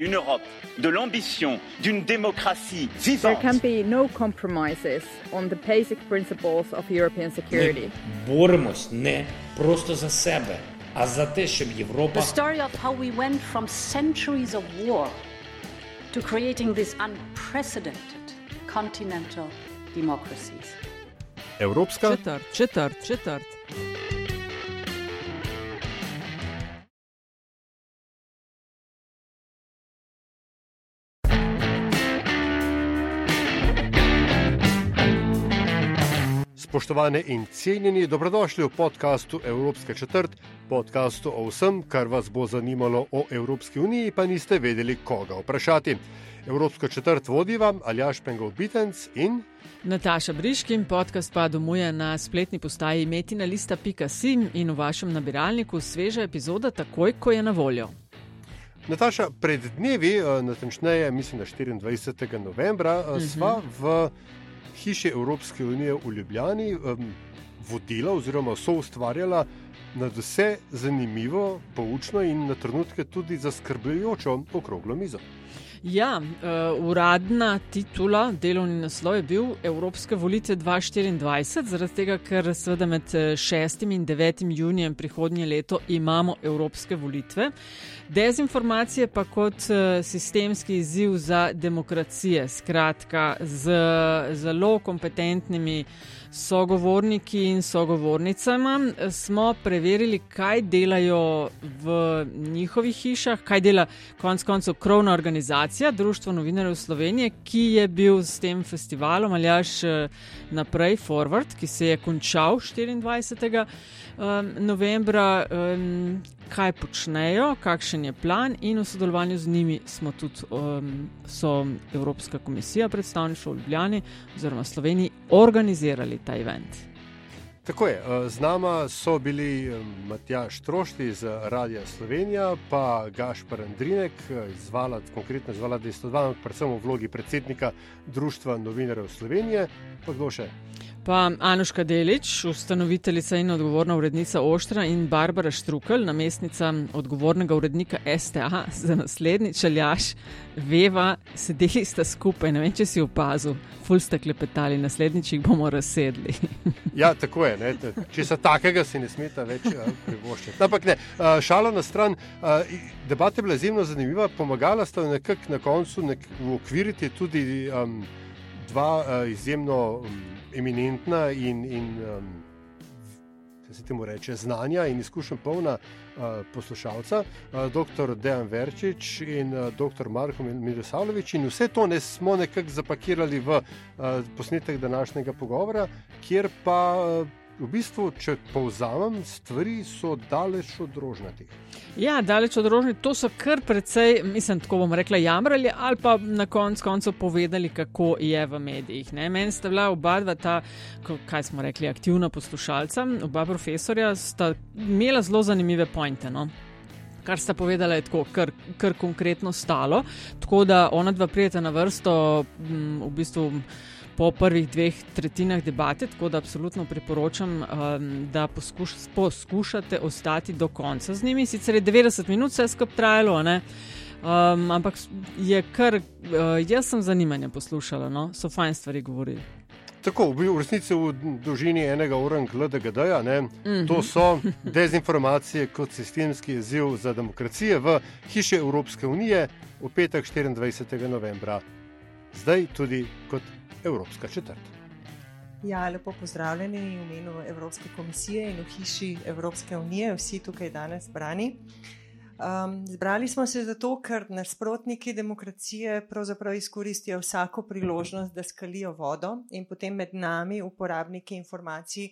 Une Europe de l'ambition d'une démocratie vivante. There can be no compromises on the basic principles of European security. Ми боремось не просто за себе, а за те, щоб Європа The story of how we went from centuries of war to creating these unprecedented continental democracies. Evropska Četrt, četrt, četrt. Spoštovane in cenjeni, dobrodošli v podkastu Evropska četrt, podkastu o vsem, kar vas bo zanimalo o Evropski uniji, pa niste vedeli, koga vprašati. Evropsko četrt vodi vam Aljaš Pengov Bitenc in Nataša Briškin, podcast pa domuje na spletni postaji metina.sim in v vašem nabiralniku sveža epizoda takoj, ko je na voljo. Nataša. Pred dnevi, eh, natančneje mislim, da 24. novembra, uh -huh. sva v hiši Evropske unije v Ljubljani um, vodila oziroma so ustvarjala na vse zanimivo, poučno in na trenutke tudi zaskrbljujočo okroglo mizo. Ja, uh, uradna titula, delovni naslov je bil Evropske volitve 2024, zaradi tega, ker seveda med 6. in 9. junijem prihodnje leto imamo Evropske volitve. Dezinformacije pa kot uh, sistemski izziv za demokracije, skratka, z zelo kompetentnimi sogovorniki in sogovornicama smo preverili, kaj delajo v njihovih hišah, kaj dela konec koncev krovna organizacija Društvo novinarjev Slovenije, ki je bil s tem festivalom ali až naprej Forward, ki se je končal 24. novembra. Kaj počnejo, kakšen je plan, in v sodelovanju z njimi smo tudi um, Evropska komisija, predstavništvo v Ljubljani oziroma Sloveniji, organizirali ta event. Tako je, z nama so bili Matjaš Trošti iz Radia Slovenija, pa Gašpar Andrinek, zvala, konkretno zvala 202, predvsem v vlogi predsednika Društva novinarjev Slovenije, pa kdo še? Pa Anuška Delič, ustanoviteljica in odgovorna urednica Oštra in Barbara Štrukel, namestnica odgovornega urednika STA za naslednji čeljaš, Veva, sedeli sta skupaj, ne vem, če si opazil, ful sta klepetali, naslednjič jih bomo razsedli. ja, tako je, ne? če se takega si ne smeta več privoščiti. Ampak ne, šalo na stran, debata je bila izjemno zanimiva, pomagala sta nekako na koncu nek ukviriti tudi um, dva uh, izjemno. Um, eminentna in, in um, se temu reče, znanja in izkušnja polna uh, poslušalca, uh, dr. Dejan Verčič in uh, dr. Marko Milosavljevič. In vse to ne smo nekako zapakirali v uh, posnetek današnjega pogovora, kjer pa. Uh, V bistvu, če povzamem, stvari so daleč od rožnatih. Ja, daleč od rožnatih, to so kar precej, mislim, tako bomo rekli, jamrali ali pa na koncu koncev povedali, kako je v medijih. Ne? Meni sta bila oba dva ta, kaj smo rekli, aktivna poslušalca, oba profesorja sta imela zelo zanimive pointe. No? Kar sta povedala, je tako, kar, kar konkretno stalo. Tako da ona dva prijeta na vrsto, m, v bistvu po prvih dveh tretjinah debate, tako da absolutno priporočam, um, da poskuš, poskušate ostati do konca z njimi. Sicer je 90 minut vse skupaj trajalo, um, ampak je kar, uh, jaz sem zanimanje poslušala, no? so fajn stvari govorili. Tako, v resnici v dolžini enega uranga LDGD-ja, mm -hmm. to so dezinformacije kot sistemski izziv za demokracije v hiši Evropske unije v petek 24. novembra. Zdaj tudi kot Evropska četrt. Ja, lepo pozdravljeni v imenu Evropske komisije in v hiši Evropske unije, vsi tukaj danes zbrani. Um, zbrali smo se zato, ker nasprotniki demokracije pravzaprav izkoristijo vsako priložnost, da skalijo vodo in potem med nami, uporabniki informacij,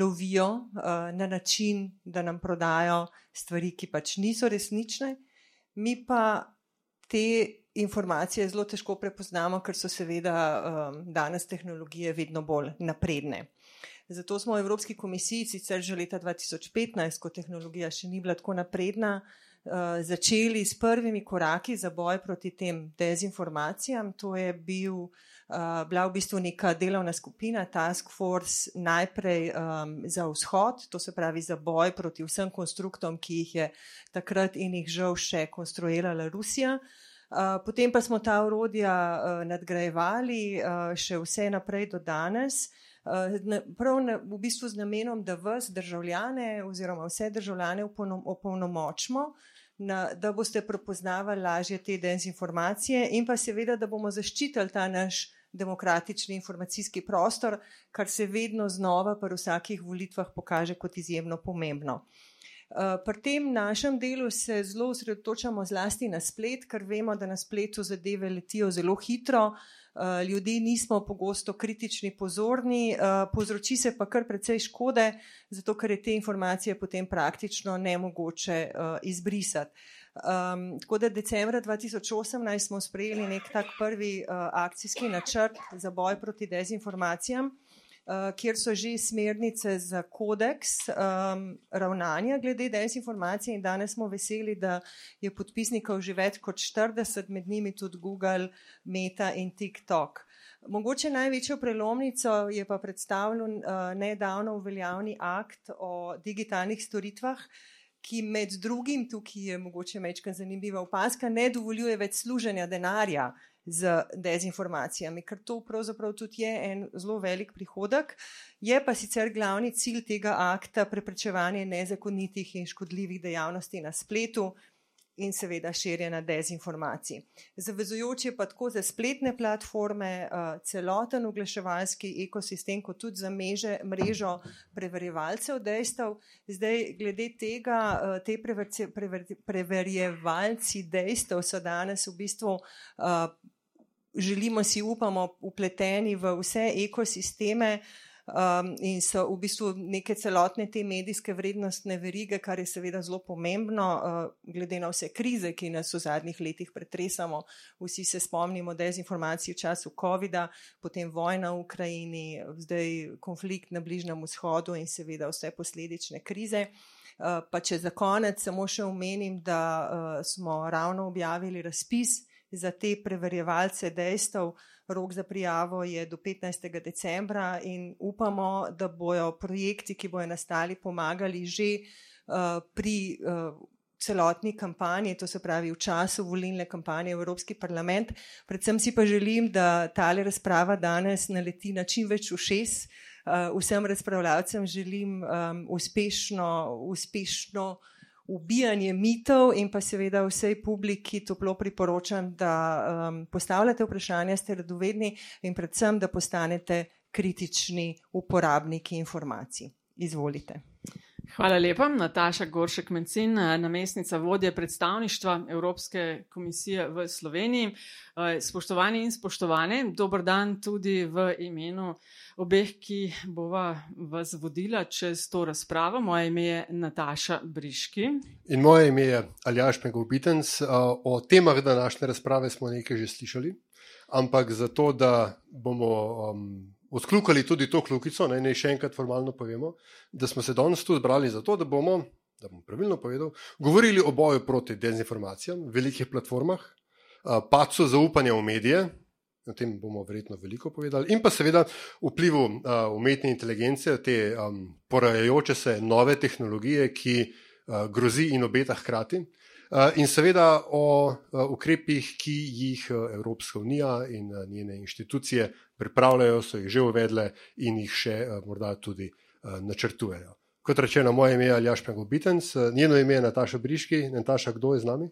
lovijo uh, na način, da nam prodajo stvari, ki pač niso resnične. Mi pa te informacije zelo težko prepoznamo, ker so seveda um, danes tehnologije vedno bolj napredne. Zato smo v Evropski komisiji sicer že leta 2015, ko tehnologija še ni bila tako napredna, uh, začeli s prvimi koraki za boj proti tem dezinformacijam. To je bil, uh, bila v bistvu neka delovna skupina, Task Force, najprej um, za vzhod, to se pravi za boj proti vsem konstruktom, ki jih je takrat in jih žal še konstruirala Rusija. Potem pa smo ta urodja nadgrajevali še vse naprej do danes. Prav v bistvu z namenom, da vas državljane oziroma vse državljane opolnomočimo, da boste prepoznavali lažje te dezinformacije in pa seveda, da bomo zaščitili ta naš demokratični informacijski prostor, kar se vedno znova pri vsakih volitvah pokaže kot izjemno pomembno. Eh, pri tem našem delu se zelo osredotočamo zlasti na splet, ker vemo, da na spletu zadeve letijo zelo hitro, eh, ljudje nismo pogosto kritični, pozorni, eh, povzroči se pa kar precej škode, zato ker je te informacije potem praktično nemogoče izbrisati. Um, tako da decembra 2018 smo sprejeli nek tak prvi uh, akcijski načrt za boj proti dezinformacijam, kjer so že smernice za kodeks um, ravnanja glede dezinformacij in danes smo veseli, da je podpisnikov že več kot 40, med njimi tudi Google, Meta in TikTok. Mogoče največjo prelomnico je pa predstavljal uh, nedavno uveljavni akt o digitalnih storitvah, ki med drugim, tukaj je mogoče mečka zanimiva opaska, ne dovoljuje več služenja denarja z dezinformacijami, ker to pravzaprav tudi je en zelo velik prihodek. Je pa sicer glavni cilj tega akta preprečevanje nezakonitih in škodljivih dejavnosti na spletu, in seveda širjenja dezinformacij. Zavezujoče pa tako za spletne platforme, eh, celoten oglaševalski ekosistem, kot tudi za meže, mrežo preverjevalcev dejstev. Zdaj, glede tega, eh, te preverjevalci dejstev so danes v bistvu. Želimo si, upamo, upleteni v vse ekosisteme, um, in so v bistvu neke celotne te medijske vrednostne verige, kar je seveda zelo pomembno, uh, glede na vse krize, ki nas v zadnjih letih pretresamo. Vsi se spomnimo dezinformacij v času COVID-a, potem vojna v Ukrajini, zdaj konflikt na Bližnjem vzhodu in seveda vse posledične krize. Uh, pa če za konec samo še omenim, da uh, smo ravno objavili razpis za te preverjevalce dejstev, Rok za prijavo je do 15. decembra in upamo, da bojo projekti, ki bojo nastali, pomagali že uh, pri uh, celotni kampanji, to se pravi v času volilne kampanje v Evropski parlament. Predvsem si pa želim, da tale razprava danes naleti na čim več ušes. Uh, vsem razpravljavcem želim um, uspešno, uspešno ubijanje mitov in pa seveda vsej publiki toplo priporočam, da um, postavljate vprašanja, ste radovedni in predvsem, da postanete kritični uporabniki informacij. Izvolite. Hvala lepa. Nataša Goršek Mencin, namestnica vodje predstavništva Evropske komisije v Sloveniji. Spoštovani in spoštovane, dober dan tudi v imenu obeh, ki bova vas vodila čez to razpravo. Moje ime je Nataša Briški. In moje ime je Aljaš Megovitens. O temah današnje razprave smo nekaj že slišali, ampak zato, da bomo. Um, odkljukali tudi to kljukico, naj ne še enkrat formalno povemo, da smo se danes tu zbrali zato, da bomo, da bom pravilno povedal, govorili o boju proti dezinformacijam, velikih platformah, pacu zaupanja v medije. O tem bomo verjetno veliko povedali, in pa seveda vplivu uh, umetne inteligence, te um, porajajoče se nove tehnologije, ki uh, grozi in obeta hkrati. Eh, in seveda o eh, ukrepih, ki jih eh, Evropska unija in njene inštitucije pripravljajo, so jih že uvedle in jih še morda tudi načrtujejo. Kot rečeno, moje ime je Aljaš Pengobitens, njeno ime je Nataša Briški. Nataša, kdo je z nami?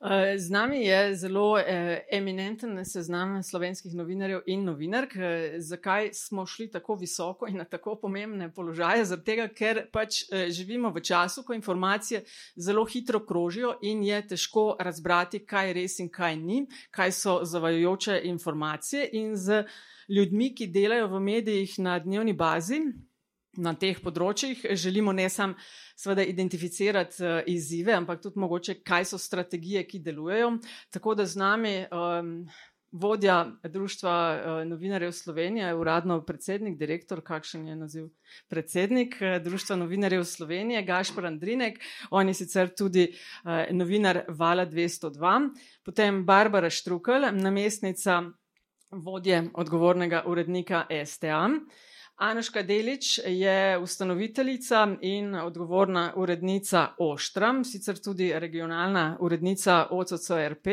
Eh, z nami je zelo eh, eminenten seznam slovenskih novinarjev in novinark. Eh, zakaj smo šli tako visoko in na tako pomembne položaje? Zato, ker pač živimo v času, ko informacije zelo hitro krožijo in je težko razbrati, kaj je res in kaj ni, kaj so zavajojoče informacije. In z ljudmi, ki delajo v medijih na dnevni bazi na teh področjih, želimo ne samo seveda identificirati uh, izzive, ampak tudi mogoče, kaj so strategije, ki delujejo. Tako da z nami um, vodja Društva uh, novinarjev Slovenije, uradno predsednik, direktor, kakšen je naziv predsednik uh, Društva novinarjev Slovenije, Gašpor Andrinek, on je sicer tudi novinar Vala 202, potem Barbara Štrukel, namestnica vodje odgovornega urednika STA. Anuška Delič je ustanoviteljica in odgovorna urednica Oštram, sicer tudi regionalna urednica OCCRP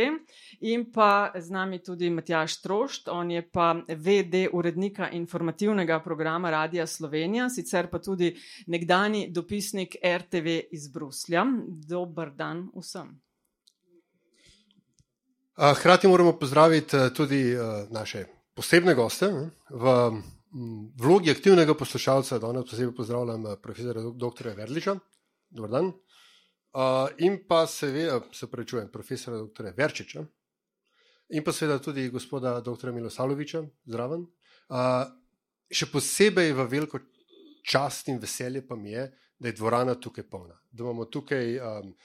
in pa z nami tudi Matjaš Trošt, on je pa VD urednika informativnega programa Radija Slovenija, sicer pa tudi nekdani dopisnik RTV iz Bruslja. Dobar dan vsem. Hrati moramo pozdraviti eh, tudi eh, naše posebne goste v vlogi aktivnega poslušalca, da posebej pozdravljam eh, profesora dr. Verliča, dobro dan, uh, in pa seveda, se prečujem, profesora dr. Verčiča, in pa seveda tudi gospoda dr. Milosaloviča, zraven. Uh, še posebej v veliko čast in veselje pa mi je, da je dvorana tukaj polna, da imamo tukaj um,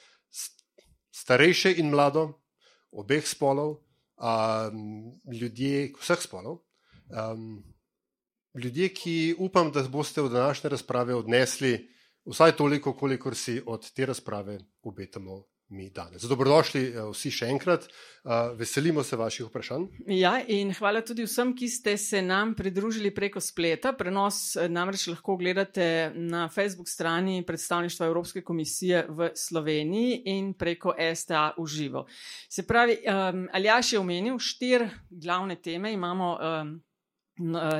starejše in mlado, obeh spolov, um, ljudje vseh spolov. Um, ljudje, ki upam, da boste v današnje razprave odnesli vsaj toliko, kolikor si od te razprave obetamo. Dobrodošli eh, vsi še enkrat, uh, veselimo se vaših vprašanj. Ja, in hvala tudi vsem, ki ste se nam pridružili preko spleta. Prenos eh, namreč lahko gledate na Facebook strani predstavništva Evropske komisije v Sloveniji in preko STA v živo. Se pravi, um, Aljaš je omenil štiri glavne teme. Imamo um, Eh,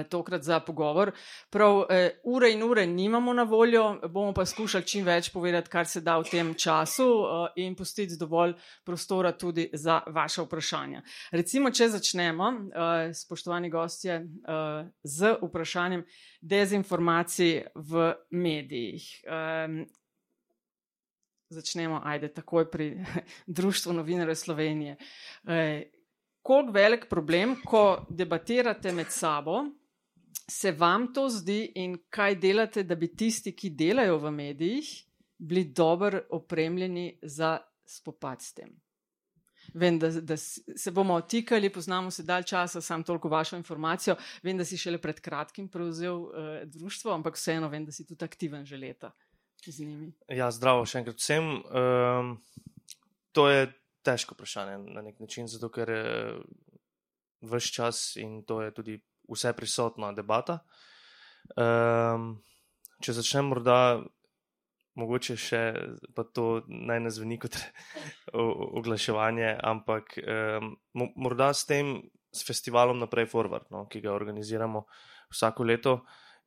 tokrat za pogovor. Prav eh, ure in ure nimamo na voljo, bomo pa skušali čim več povedati, kar se da v tem času eh, in pustiti dovolj prostora tudi za vaše vprašanja. Recimo, če začnemo, eh, spoštovani gostje, eh, z vprašanjem dezinformacij v medijih. Eh, začnemo, ajde, takoj pri Društvu novinarjev Slovenije. Eh, koliko velik problem, ko debatirate med sabo, se vam to zdi in kaj delate, da bi tisti, ki delajo v medijih, bili dobro opremljeni za spopad s tem. Vem, da, da se bomo otikali, poznamo se dalj časa, sam toliko vašo informacijo. Vem, da si šele pred kratkim prevzel uh, društvo, ampak vseeno vem, da si tudi aktiven že leta z njimi. Ja, zdravo še enkrat vsem. Um, to je težko vprašanje na nek način, zato ker je vse čas in to je tudi vse prisotna debata. Um, če začnem morda, mogoče še, pa to naj ne zveni kot oglaševanje, ampak um, morda s tem, s festivalom Naprej Forward, no, ki ga organiziramo vsako leto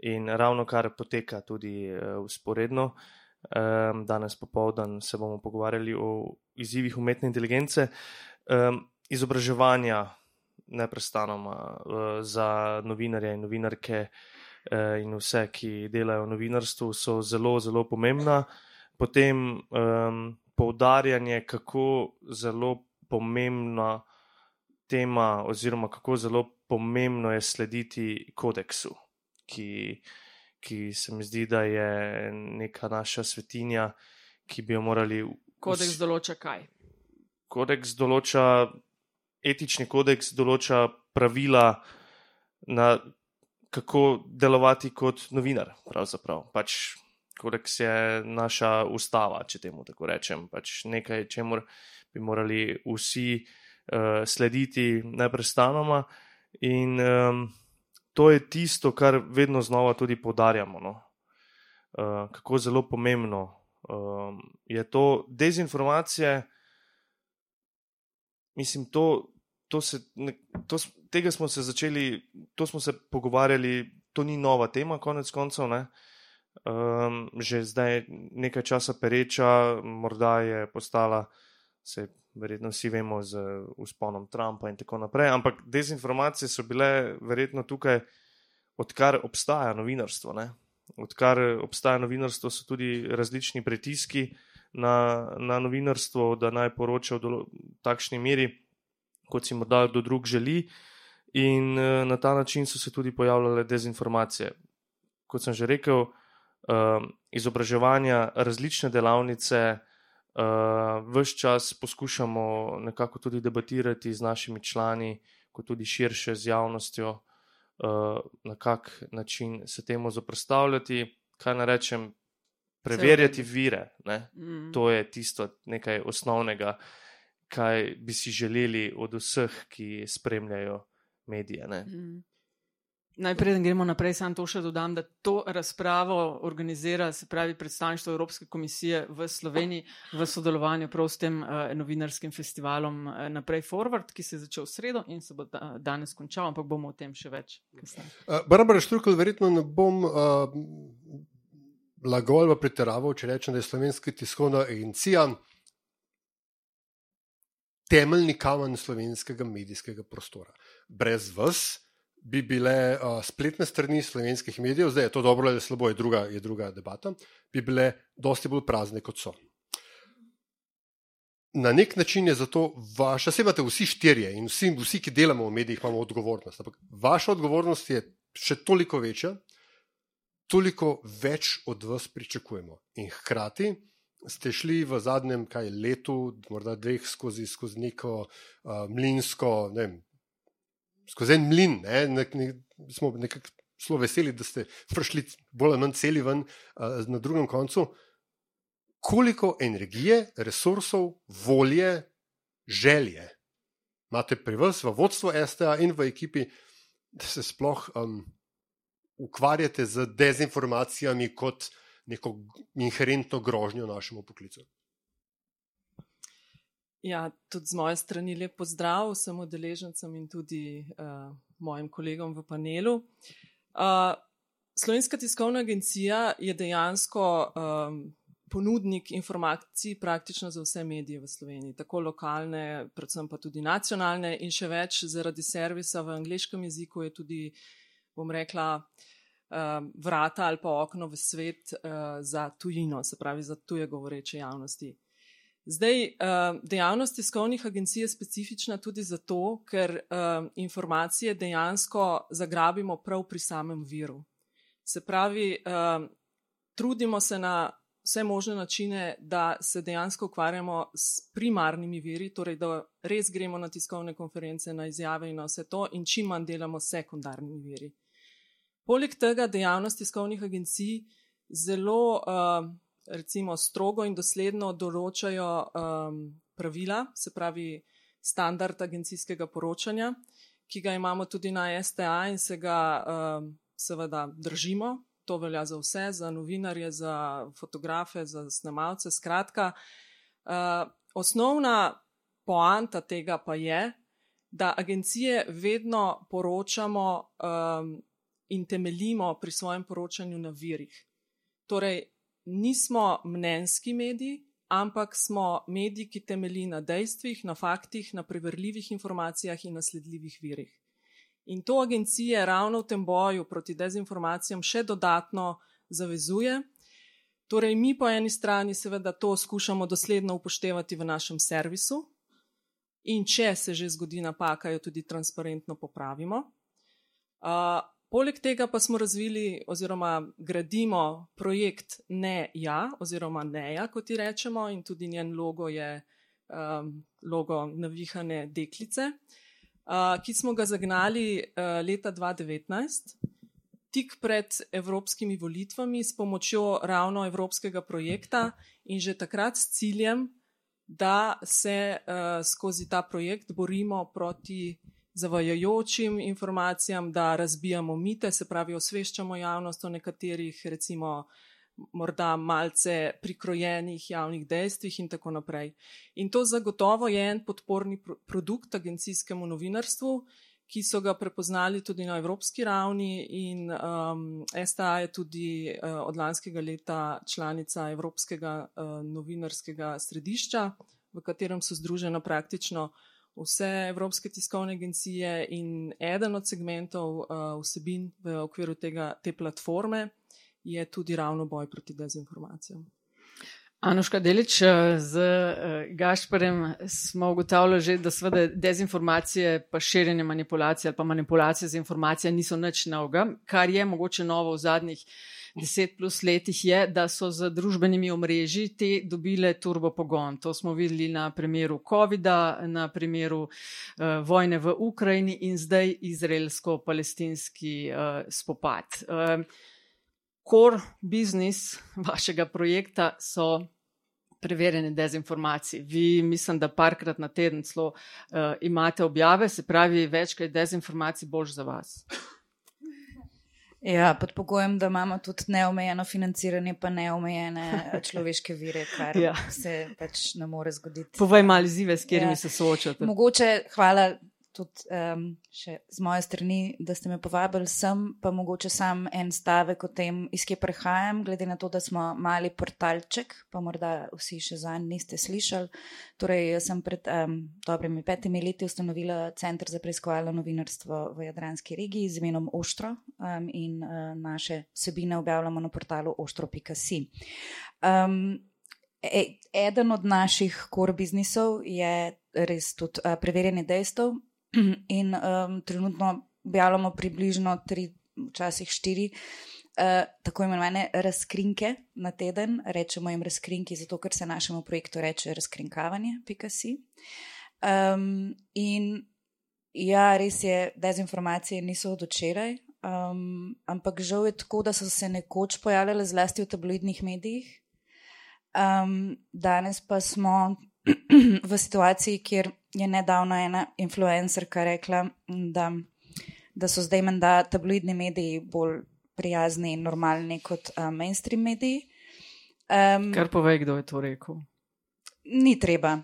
in ravno kar poteka tudi usporedno. Uh, Um, danes popoldan se bomo pogovarjali o izzivih umetne inteligence, um, izobraževanja neprestanoma uh, za novinarje in novinarke uh, in vse, ki delajo v novinarstvu, so zelo, zelo pomembna. Potem um, poudarjanje, kako zelo pomembna tema, oziroma kako zelo pomembno je slediti kodeksu, ki ki se mi zdi, da je neka naša svetinja, ki bi jo morali. Kodeks določa kaj? Kodeks določa, etični kodeks določa pravila, na, kako delovati kot novinar. Pravzaprav. Pač kodeks je naša ustava, če temu tako rečem. Pač nekaj, čemu bi morali vsi uh, slediti neprestanoma. In um, to je tisto, kar vedno znova tudi podarjamo. No? Uh, kako zelo pomembno um, je to dezinformacije. Mislim, to, to se, ne, to, tega smo se začeli, to smo se pogovarjali, to ni nova tema, konec koncev. Um, že zdaj nekaj časa pereča, morda je postala, se verjetno vsi vemo, z usponom Trumpa in tako naprej. Ampak dezinformacije so bile verjetno tukaj, odkar obstaja novinarstvo. Ne? Odkar obstaja novinarstvo, so tudi različni pritiski na, na novinarstvo, da naj poroča v takšni meri, kot si morda kdo drug želi. In na ta način so se tudi pojavljale dezinformacije. Kot sem že rekel, uh, izobraževanja, različne delavnice, uh, vse čas poskušamo nekako tudi debatirati z našimi člani, kot tudi širše z javnostjo, uh, na kak način se temu zoprstavljati. Kaj naj rečem, preverjati vire. Mm. To je tisto nekaj osnovnega, kaj bi si želeli od vseh, ki spremljajo medije. Mm. Najprej, da gremo naprej, sam to še dodam, da to razpravo organizira, se pravi, predstavništvo Evropske komisije v Sloveniji v sodelovanju prav s tem uh, novinarskim festivalom uh, Naprej Forward, ki se je začel v sredo in se bo da, danes končal, ampak bomo o tem še več. Uh, Barbara Štrukl, verjetno ne bom uh, lagal ali pretiraval, če rečem, da je Slovenska tiskovna agencija temeljni kamen slovenskega medijskega prostora. Brez vas bi bile uh, spletne strani slovenskih medijev, zdaj je to dobro ali slabo, je druga, je druga debata, bi bile dosti bolj prazne kot so. Na nek način je zato vaša, se imate vsi štirje in vsi, vsi, ki delamo v medijih, imamo odgovornost. Ampak vaša odgovornost je še toliko večja, toliko več od vas pričakujemo. In hkrati ste šli v zadnjem kaj, letu, morda dveh, skozi, skozi neko uh, mlinsko, ne vem, skozi en mlin. Ne, nek, nek, smo nekako zelo veseli, da ste prišli bolj ali manj celi ven uh, na drugem koncu. Koliko energije, resursov, volje, želje imate pri vas, v vodstvu STA in v ekipi, da se sploh um, ukvarjate z dezinformacijami kot neko inherentno grožnjo našemu poklicu? Ja, tudi z moje strani lep pozdrav vsem udeležencem in tudi uh, mojim kolegom v panelu. Uh, Slovenska tiskovna agencija je dejansko um, ponudnik informacij praktično za vse medije v Sloveniji, tako lokalne, predvsem pa tudi nacionalne in še več zaradi servisa v angliškem jeziku je tudi, bom rekla, uh, vrata ali pa okno v svet uh, za tujino, se pravi za tuje govoreče javnosti. Zdaj, eh, dejavnost tiskovnih agencij je specifična tudi zato, ker eh, informacije dejansko zagrabimo prav pri samem viru. Se pravi, eh, trudimo se na vse možne načine, da se dejansko ukvarjamo s primarnimi viri, torej da res gremo na tiskovne konference, na izjave in na vse to, in čim manj delamo s sekundarnimi viri. Poleg tega dejavnost tiskovnih agencij zelo recimo strogo in dosledno določajo um, pravila, se pravi standard agencijskega poročanja, ki ga imamo tudi na STA in se ga um, seveda držimo. To velja za vse, za novinarje, za fotografe, za snemalce. Skratka, uh, osnovna poanta tega pa je, da agencije vedno poročamo um, in temeljimo pri svojem poročanju na virih. Torej, nismo mnenjski mediji, ampak smo mediji, ki temelji na dejstvih, na faktih, na preverljivih informacijah in na sledljivih virih. In to agencije ravno v tem boju proti dezinformacijam še dodatno zavezuje. Torej, mi po eni strani seveda to skušamo dosledno upoštevati v našem servisu in če se že zgodi napaka, jo tudi transparentno popravimo. Uh, Poleg tega pa smo razvili oziroma gradimo projekt Ne Ja oziroma Neja, kot ji rečemo, in tudi njen logo je um, logo navihane deklice, uh, ki smo ga zagnali uh, leta 2019, tik pred evropskimi volitvami s pomočjo ravno evropskega projekta in že takrat s ciljem, da se uh, skozi ta projekt borimo proti zavajajočim informacijam, da razbijamo mite, se pravi, osveščamo javnost o nekaterih, recimo, morda malce prikrojenih javnih dejstvih in tako naprej. In to zagotovo je en podporni produkt agencijskemu novinarstvu, ki so ga prepoznali tudi na evropski ravni in um, STA je tudi uh, od lanskega leta članica Evropskega uh, novinarskega središča, v katerem so združena praktično vse evropske tiskovne agencije in eden od segmentov uh, vsebin v okviru tega, te platforme je tudi ravno boj proti dezinformacijam. Anuška Delič, eh, z eh, Gašparjem smo ugotavljali že, da seveda dezinformacije, pa širjenje manipulacije ali pa manipulacije z informacijami niso nič novega, kar je mogoče novo v zadnjih deset plus letih je, da so z družbenimi omrežji te dobile turbo pogon. To smo videli na primeru COVID-a, na primeru uh, vojne v Ukrajini in zdaj izraelsko-palestinski uh, spopad. Uh, core business vašega projekta so preverjene dezinformacije. Vi, mislim, da parkrat na teden celo uh, imate objave, se pravi, večkrat dezinformacij bož za vas. Ja, pod pogojem, da imamo tudi neomejeno financiranje, pa neomejene človeške vire, kar ja. se pač ne more zgoditi. Povej malo izzive, s katerimi ja. se soočate. Mogoče, hvala tudi um, še z moje strani, da ste me povabili sem, pa mogoče sam en stavek o tem, iz kje prehajam, glede na to, da smo mali portalček, pa morda vsi še za en niste slišali. Torej, jaz sem pred um, dobrimi petimi leti ustanovila Center za preiskovalno novinarstvo v Jadranski regiji z imenom Oštro um, in uh, naše vsebine objavljamo na portalu oštro.si. Um, e, eden od naših core biznisov je res tudi uh, preverjanje dejstev, in um, trenutno objavljamo približno tri, včasih štiri. Uh, tako imenovane razkrinke na teden, rečemo jim razkrinki, zato ker se našemu projektu reče razkrinkavanje, pika si. Um, in ja, res je, dezinformacije niso od včeraj, um, ampak žal je tako, da so se nekoč pojavljale zlasti v tabloidnih medijih. Um, danes pa smo v situaciji, kjer je nedavno ena influencerka rekla, da, da so zdaj menda tabloidni mediji bolj prijazni in normalni kot uh, mainstream mediji. Um, Kar pove, kdo je to rekel. Ni treba.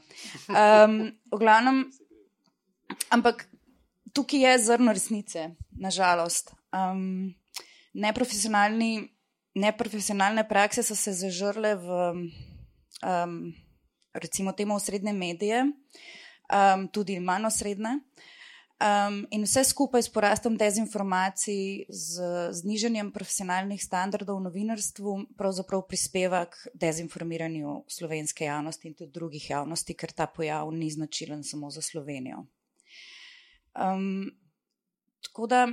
Um, v glavnem, ampak tukaj je zrno resnice, nažalost. Um, neprofesionalne prakse so se zažrle v, um, recimo, temu v srednje medije um, tudi manj osrednje. Um, in vse skupaj s porastom dezinformacij, z znižanjem profesionalnih standardov v novinarstvu, pravzaprav prispeva k dezinformiranju slovenske javnosti in tudi drugih javnosti, ker ta pojav ni značilen samo za Slovenijo. Um, tako da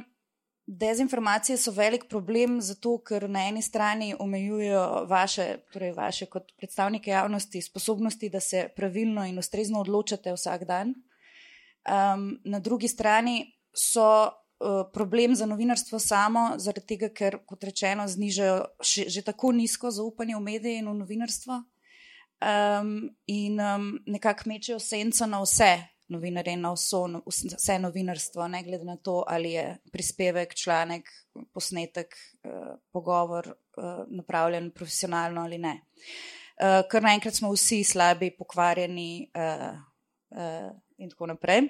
dezinformacije so velik problem, zato ker na eni strani omejujejo vaše, torej vaše kot predstavnike javnosti, sposobnosti, da se pravilno in ustrezno odločate vsak dan. Um, na drugi strani so uh, problem za novinarstvo samo, zaradi tega, ker, kot rečeno, znižajo še, že tako nizko zaupanje v medije in v novinarstvo. Um, in um, nekako mečejo senco na vse, novinarje na vso, vse novinarstvo, ne glede na to, ali je prispevek, članek, posnetek, eh, pogovor eh, napravljen profesionalno ali ne. Eh, ker naenkrat smo vsi slabi, pokvarjeni in tako naprej.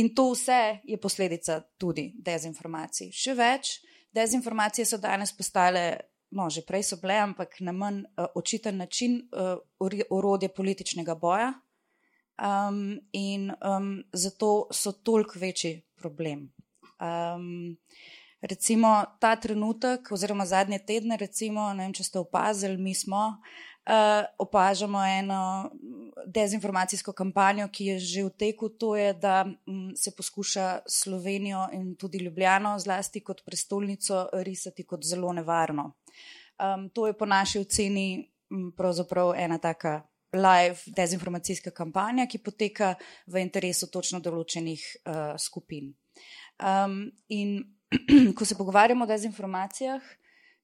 In to vse je posledica tudi dezinformacij. Še več, dezinformacije so danes postale. No, že prej so bile, ampak na manj uh, očiten način uh, orodje političnega boja, um, in um, zato so toliko večji problem. Um, recimo ta trenutek, oziroma zadnje tedne, recimo, ne vem, če ste opazili, mi smo. Uh, opažamo eno dezinformacijsko kampanjo, ki je že v teku, to je, da m, se poskuša Slovenijo in tudi Ljubljano, zlasti kot prestolnico, risati kot zelo nevarno. Um, to je po naši oceni m, pravzaprav ena taka live dezinformacijska kampanja, ki poteka v interesu točno določenih uh, skupin. Um, in ko se pogovarjamo o dezinformacijah,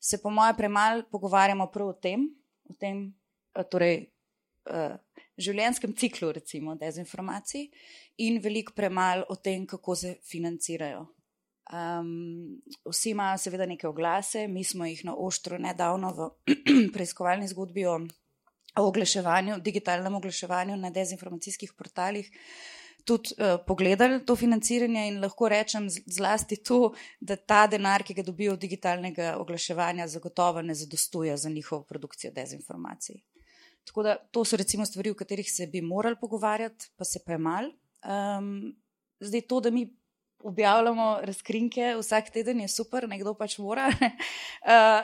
se po mojem premalo pogovarjamo prav o tem, o tem uh, torej, uh, življenjskem ciklu, recimo, dezinformacij, in veliko premalo o tem, kako se financirajo. Um, vsi imajo seveda neke oglase, mi smo jih na oštro nedavno v preiskovalni zgodbi o o oglaševanju, digitalnem oglaševanju na dezinformacijskih portalih. Tudi uh, pogledali to financiranje in lahko rečem zlasti to, da ta denar, ki ga dobijo od digitalnega oglaševanja, zagotovo ne zadostuje za njihovo produkcijo dezinformacij. Tako da to so recimo stvari, o katerih se bi morali pogovarjati, pa se pa je mal. Um, zdaj to, da mi objavljamo razkrinke vsak teden, je super, nekdo pač mora, uh,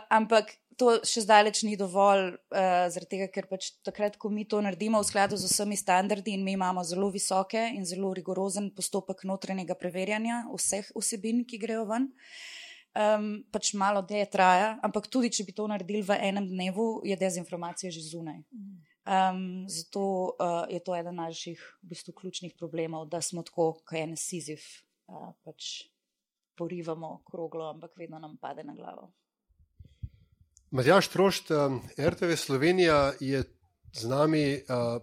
ampak to še zdaleč ni dovolj, uh, zaradi tega, ker pač takrat, ko mi to naredimo v skladu z vsemi standardi in mi imamo zelo visoke in zelo rigorozen postopek notranjega preverjanja vseh vsebin, ki grejo ven. Um, pač malo dlje traja, ampak tudi če bi to naredili v enem dnevu, je dezinformacija že zunaj. Um, zato uh, je to eden naših v bistvu, ključnih problemov, da smo tako, kot je nesizif, uh, pač porivamo kroglo, ampak vedno nam pade na glavo. Matjaš Trošt, RTV Slovenija je z nami uh,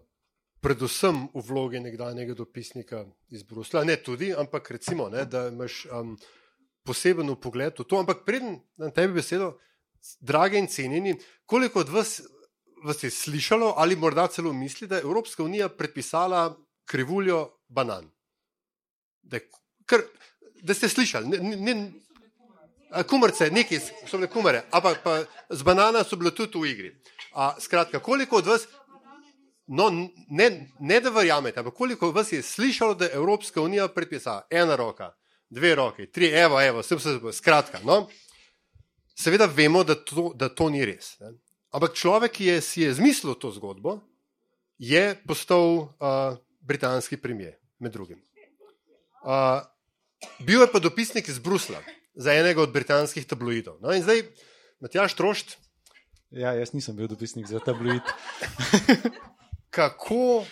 predvsem v vlogi nekdanjega dopisnika iz Brusla. Ne tudi, ampak recimo, ne, da imaš um, poseben pogled v to. Ampak preden na tebi besedo, drage in cenjeni, koliko od vas, vas je slišalo ali morda celo misli, da je Evropska unija predpisala krivuljo banan? Da, kar, da ste slišali, ne, ne, kumarce, neki so bile kumare, ampak z banana so bile tudi v igri. A, skratka, koliko od vas, no, ne, ne da verjamete, ampak koliko od vas je slišalo, da je Evropska unija predpisala ena roka, dve roke, tri, evo, evo, vse se bo, skratka. No, seveda vemo, da to, da to ni res. Ne. Ampak človek, ki je si je zmislil to zgodbo, je postal uh, britanski premijer, med drugim. Uh, bil je pa dopisnik iz Brusla za enega od britanskih tabloidov. No, in zdaj, Matjaš Trošt. Ja, jaz nisem bil dopisnik za tabloid. Kako,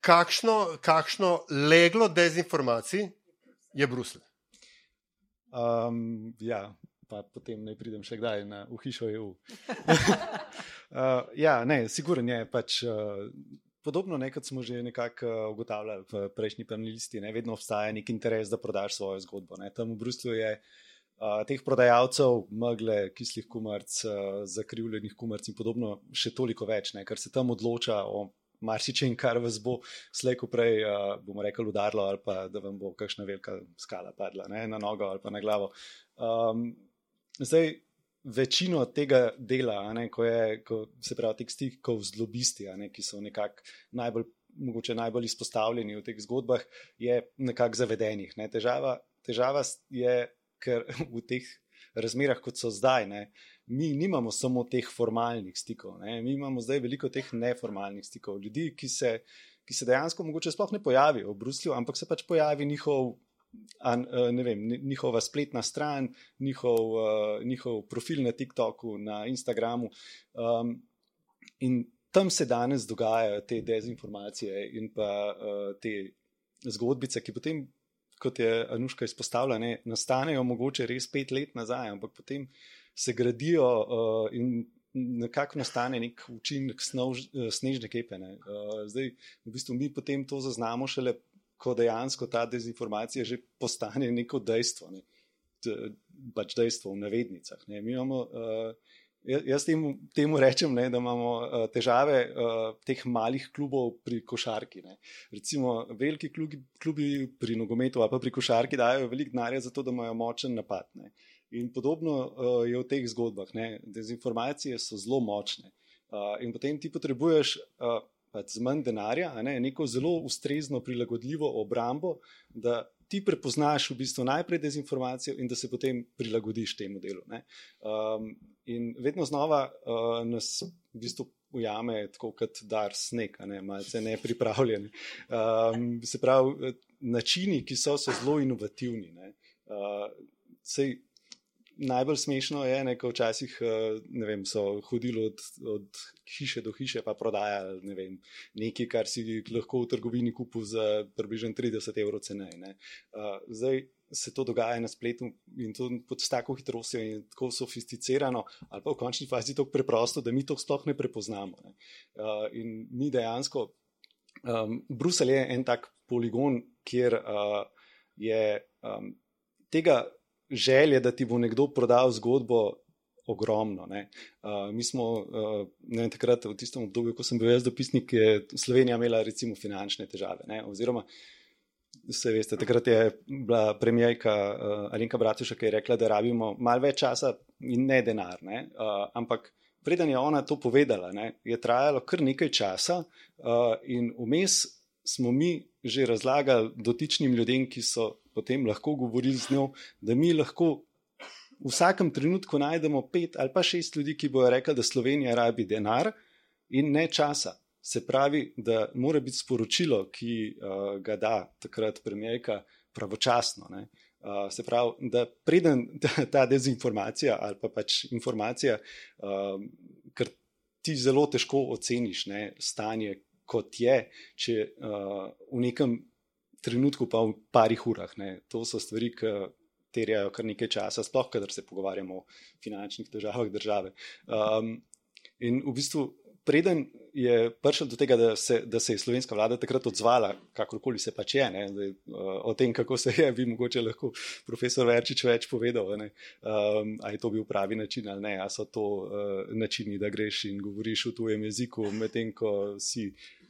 kakšno, kakšno leglo dezinformacij je Bruselj? Um, ja, pa potem ne pridem še kdaj na uhišo EU. uh, ja, ne, siguren je pač. Uh, Podobno, ne, kot smo že nekako uh, ugotavljali v prejšnji panelisti, ne, vedno obstaja nek interes, da prodaš svojo zgodbo. Ne. Tam v Bruslju je uh, teh prodajalcev, megle, kislih kumarc, uh, zakrivljenih kumarc in podobno še toliko več, ne, ker se tam odloča o marsičem, kar vas bo slejko prej, uh, bomo rekli, udarilo ali pa da vam bo kakšna velika skala padla ne, na nogo ali pa na glavo. Um, zdaj, večino tega dela, ne, ko, je, ko se pravi, teh stikov z lobisti, ne, ki so nekako najbolj, mogoče najbolj izpostavljeni v teh zgodbah, je nekako zavedenih. Ne. Težava, težava je, ker v teh razmerah, kot so zdaj, ne, mi nimamo samo teh formalnih stikov, ne. mi imamo zdaj veliko teh neformalnih stikov. Ljudi, ki se, ki se dejansko mogoče sploh ne pojavijo v Bruslju, ampak se pač pojavi njihov an, eh, ne vem, njihova spletna stran, njihov, uh, njihov profil na TikToku, na Instagramu. Um, in tam se danes dogajajo te dezinformacije in pa uh, te zgodbice, ki potem, kot je Anuška izpostavila, ne, nastanejo mogoče res pet let nazaj, ampak potem se gradijo uh, in. Nekako nastane nek učinek snežne kepe. Uh, zdaj, v bistvu, mi potem to zaznamo šele ko dejansko ta dezinformacija že postane neko dejstvo, ne? pač dejstvo v navednicah. Ne? Mi imamo, uh, jaz temu, temu rečem, ne, da imamo uh, težave uh, teh malih klubov pri košarki. Ne? Recimo, veliki klubi, klubi pri nogometu ali pa pri košarki dajo veliko denarja za to, da imajo močen napad. Ne? In podobno uh, je v teh zgodbah. Ne? Dezinformacije so zelo močne. Uh, in potem ti potrebuješ uh, pač z manj denarja, ne, neko zelo ustrezno, prilagodljivo obrambo, da ti prepoznaš v bistvu najprej dezinformacijo in da se potem prilagodiš temu delu. Um, in vedno znova uh, nas v bistvu ujame tako kot dar sneg, ne, malce nepripravljeni. Um, se pravi, načini, ki so, so zelo inovativni. Ne. Uh, sej, najbolj smešno je, da včasih eh, ne vem, so hodili od, od hiše do hiše, pa prodajali ne vem, nekaj, kar si lahko v trgovini kupil za približno 30 evrov cenej. Uh, zdaj se to dogaja na spletu in to pod tako hitrostjo in tako sofisticirano, ali pa v končni fazi tako preprosto, da mi to sploh ne prepoznamo. Ne? Uh, in mi dejansko, um, Bruselj je en tak poligon, kjer uh, je um, tega želje, da ti bo nekdo prodal zgodbo, ogromno. Uh, mi smo uh, ne, takrat, v tistem obdobju, ko sem bil jaz dopisnik, je Slovenija imela recimo finančne težave. Ne? Oziroma, se veste, takrat je bila premijajka uh, Alenka Bratuša, ki je rekla, da rabimo malo več časa in ne denar. Ne? Uh, ampak preden je ona to povedala, ne, je trajalo kar nekaj časa uh, in vmes smo mi že razlagali dotičnim ljudem, ki so potem lahko govorili z njo, da mi lahko v vsakem trenutku najdemo pet ali pa šest ljudi, ki bojo rekli, da Slovenija rabi denar in ne časa. Se pravi, da mora biti sporočilo, ki uh, ga da takrat premijejka, pravočasno. Uh, se pravi, da preden ta, ta dezinformacija ali pa pač informacija, uh, ker ti zelo težko oceniš ne, stanje, kot je, če uh, v nekem trenutku, pa v parih urah. Ne. To so stvari, ki terjajo kar nekaj časa, sploh, kadar se pogovarjamo o finančnih težavah države. Um, in v bistvu preden je prišlo do tega, da se, da se je slovenska vlada takrat odzvala, kakorkoli se pač je, ne, da, o tem, kako se je, bi mogoče lahko profesor Verčič več povedal, ne, um, a je to bil pravi način ali ne, a so to uh, načini, da greš in govoriš v tujem jeziku, medtem ko si uh,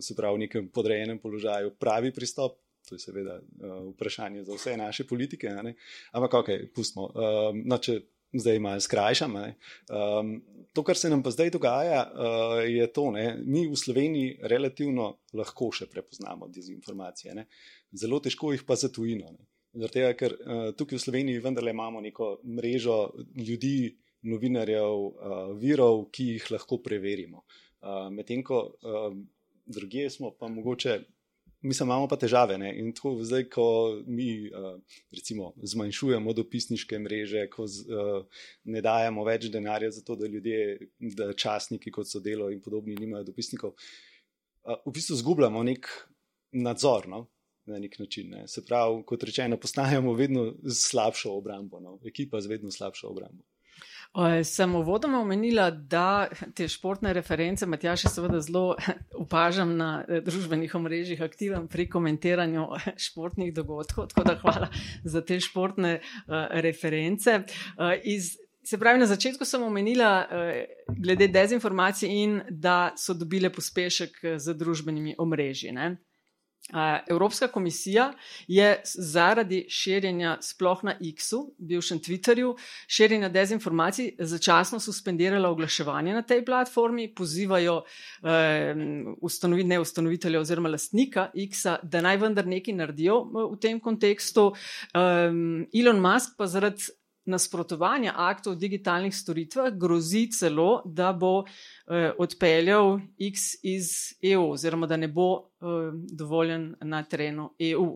se pravi v nekem podrejenem položaju, pravi pristop. To je seveda uh, vprašanje za vse naše politike, ampak ok, pustimo. Um, no, če zdaj malo skrajšam. Um, to, kar se nam pa zdaj dogaja, uh, je to, da mi v Sloveniji relativno lahko še prepoznamo dezinformacije. Ne? Zelo težko jih pa za tujino. Zato, ker uh, tukaj v Sloveniji vendarle imamo neko mrežo ljudi, novinarjev, uh, virov, ki jih lahko preverimo. Uh, Medtem ko uh, drugje smo pa mogoče mi imamo pa težave. Ne? In tako zdaj, ko mi uh, recimo, zmanjšujemo dopisniške mreže, ko z, uh, ne dajemo več denarja za to, da ljudje, da časniki kot so delo in podobni, nimajo dopisnikov, uh, v bistvu zgubljamo nek nadzor. No? Na nek način. Ne. Se pravi, kot rečeno, postajamo vedno slabšo obrambo, no. ekipa z vedno slabšo obrambo. Sem uvodoma omenila, da te športne reference, Matjaš, seveda zelo opažam na eh, družbenih omrežjih, aktiven pri komentiranju športnih dogodkov, tako da hvala za te športne uh, reference. Uh, iz, se pravi, na začetku sem omenila glede dezinformacij in da so dobile pospešek z družbenimi omrežji. Ne? Evropska komisija je zaradi širjenja sploh na X-u, bivšem Twitterju, širjenja dezinformacij začasno suspendirala oglaševanje na tej platformi, pozivajo eh, ustanovit, ne ustanovitelja oziroma lastnika X-a, da naj vendar nekaj naredijo v tem kontekstu. Eh, Elon Musk pa zaradi nasprotovanja aktov o digitalnih storitvah grozi celo, da bo eh, odpeljal X iz EU, oziroma da ne bo eh, dovoljen na terenu EU.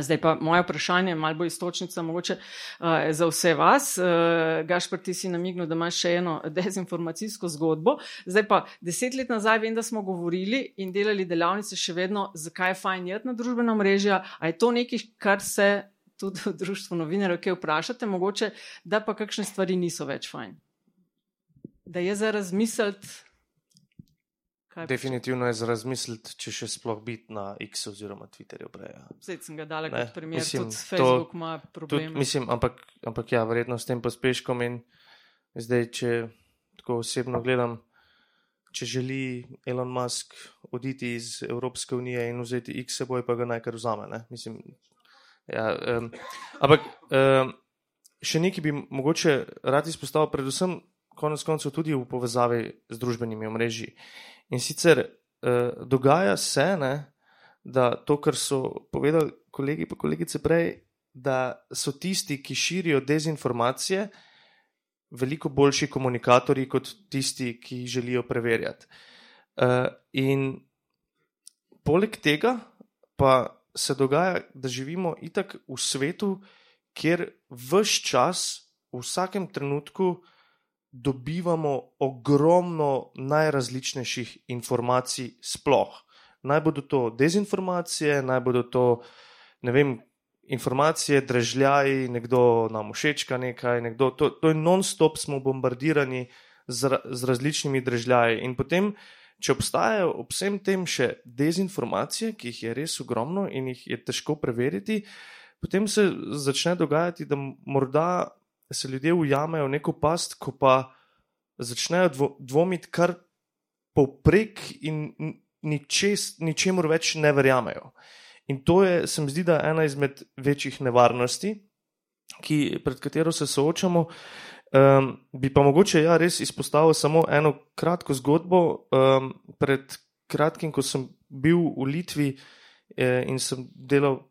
Zdaj pa moje vprašanje, malo bolj istočnica, mogoče uh, za vse vas. Uh, Gašpr, ti si namignil, da imaš še eno dezinformacijsko zgodbo. Zdaj pa deset let nazaj vem, da smo govorili in delali delavnice še vedno, zakaj je fajn jeti na družbeno mrežje. A je to nekaj, kar se tudi v društvu novinarjev, ki vprašate, mogoče, da pa kakšne stvari niso več fajn. Da je za razmisliti. Definitivno je za razmisliti, če še sploh biti na X oziroma Twitterju. Zdaj sem ga dal kot primer, mislim, tudi Facebook to, ima probleme. Tudi, mislim, ampak, ampak ja, verjetno s tem pospeškom in zdaj, če tako osebno gledam, če želi Elon Musk oditi iz Evropske unije in vzeti X seboj, pa ga naj kar vzame. Ne? Mislim, Ja, um, ampak um, še nekaj bi mogoče rad izpostavil, predvsem konec koncev tudi v povezavi z družbenimi omrežji. In sicer uh, dogaja se, ne, da to, kar so povedali kolegi in kolegice prej, da so tisti, ki širijo dezinformacije, veliko boljši komunikatorji kot tisti, ki jih želijo preverjati. Uh, in poleg tega pa se dogaja, da živimo itak v svetu, kjer vse čas, v vsakem trenutku, dobivamo ogromno najrazličnejših informacij, sploh. Naj bodo to dezinformacije, naj bodo to, ne vem, informacije, drežljaji, nekdo nam všečka nekaj, nekdo, to, to je non-stop, smo bombardirani z, z različnimi drežljaji. In potem če obstajajo ob vsem tem še dezinformacije, ki jih je res ogromno in jih je težko preveriti, potem se začne dogajati, da morda se ljudje ujamejo v neko past, ko pa začnejo dvo, dvomiti kar poprek in ničes, ničemur več ne verjamejo. In to je, se mi zdi, ena izmed večjih nevarnosti, ki, pred katero se soočamo. Um, bi pa mogoče ja, res izpostavil samo eno kratko zgodbo. Um, pred kratkim, ko sem bil v Litvi eh, in sem delal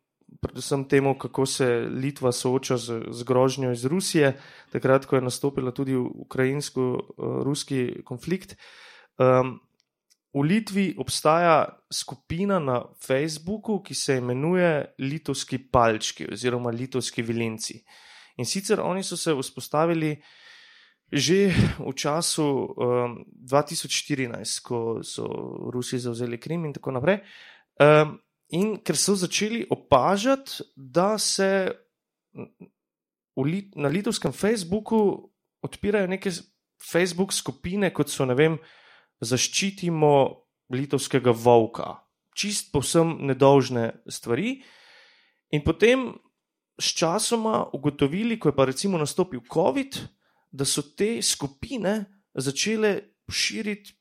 predvsem temu, kako se Litva sooča z, z grožnjo iz Rusije, takrat, ko je nastopila tudi ukrajinsko-ruski uh, konflikt. Um, v Litvi obstaja skupina na Facebooku, ki se imenuje Litovski palčki oziroma Litovski vilinci. In sicer oni so se vzpostavili že v času um, 2014, ko so Rusi zauzeli Krim in tako naprej. Um, in ker so začeli opažati, da se Lit na litovskem Facebooku odpirajo neke Facebook skupine, kot so ne vem. zaščitimo litovskega volka. Čist povsem nedolžne stvari. In potem s časoma ugotovili, ko je pa recimo nastopil COVID, da so te skupine začele širiti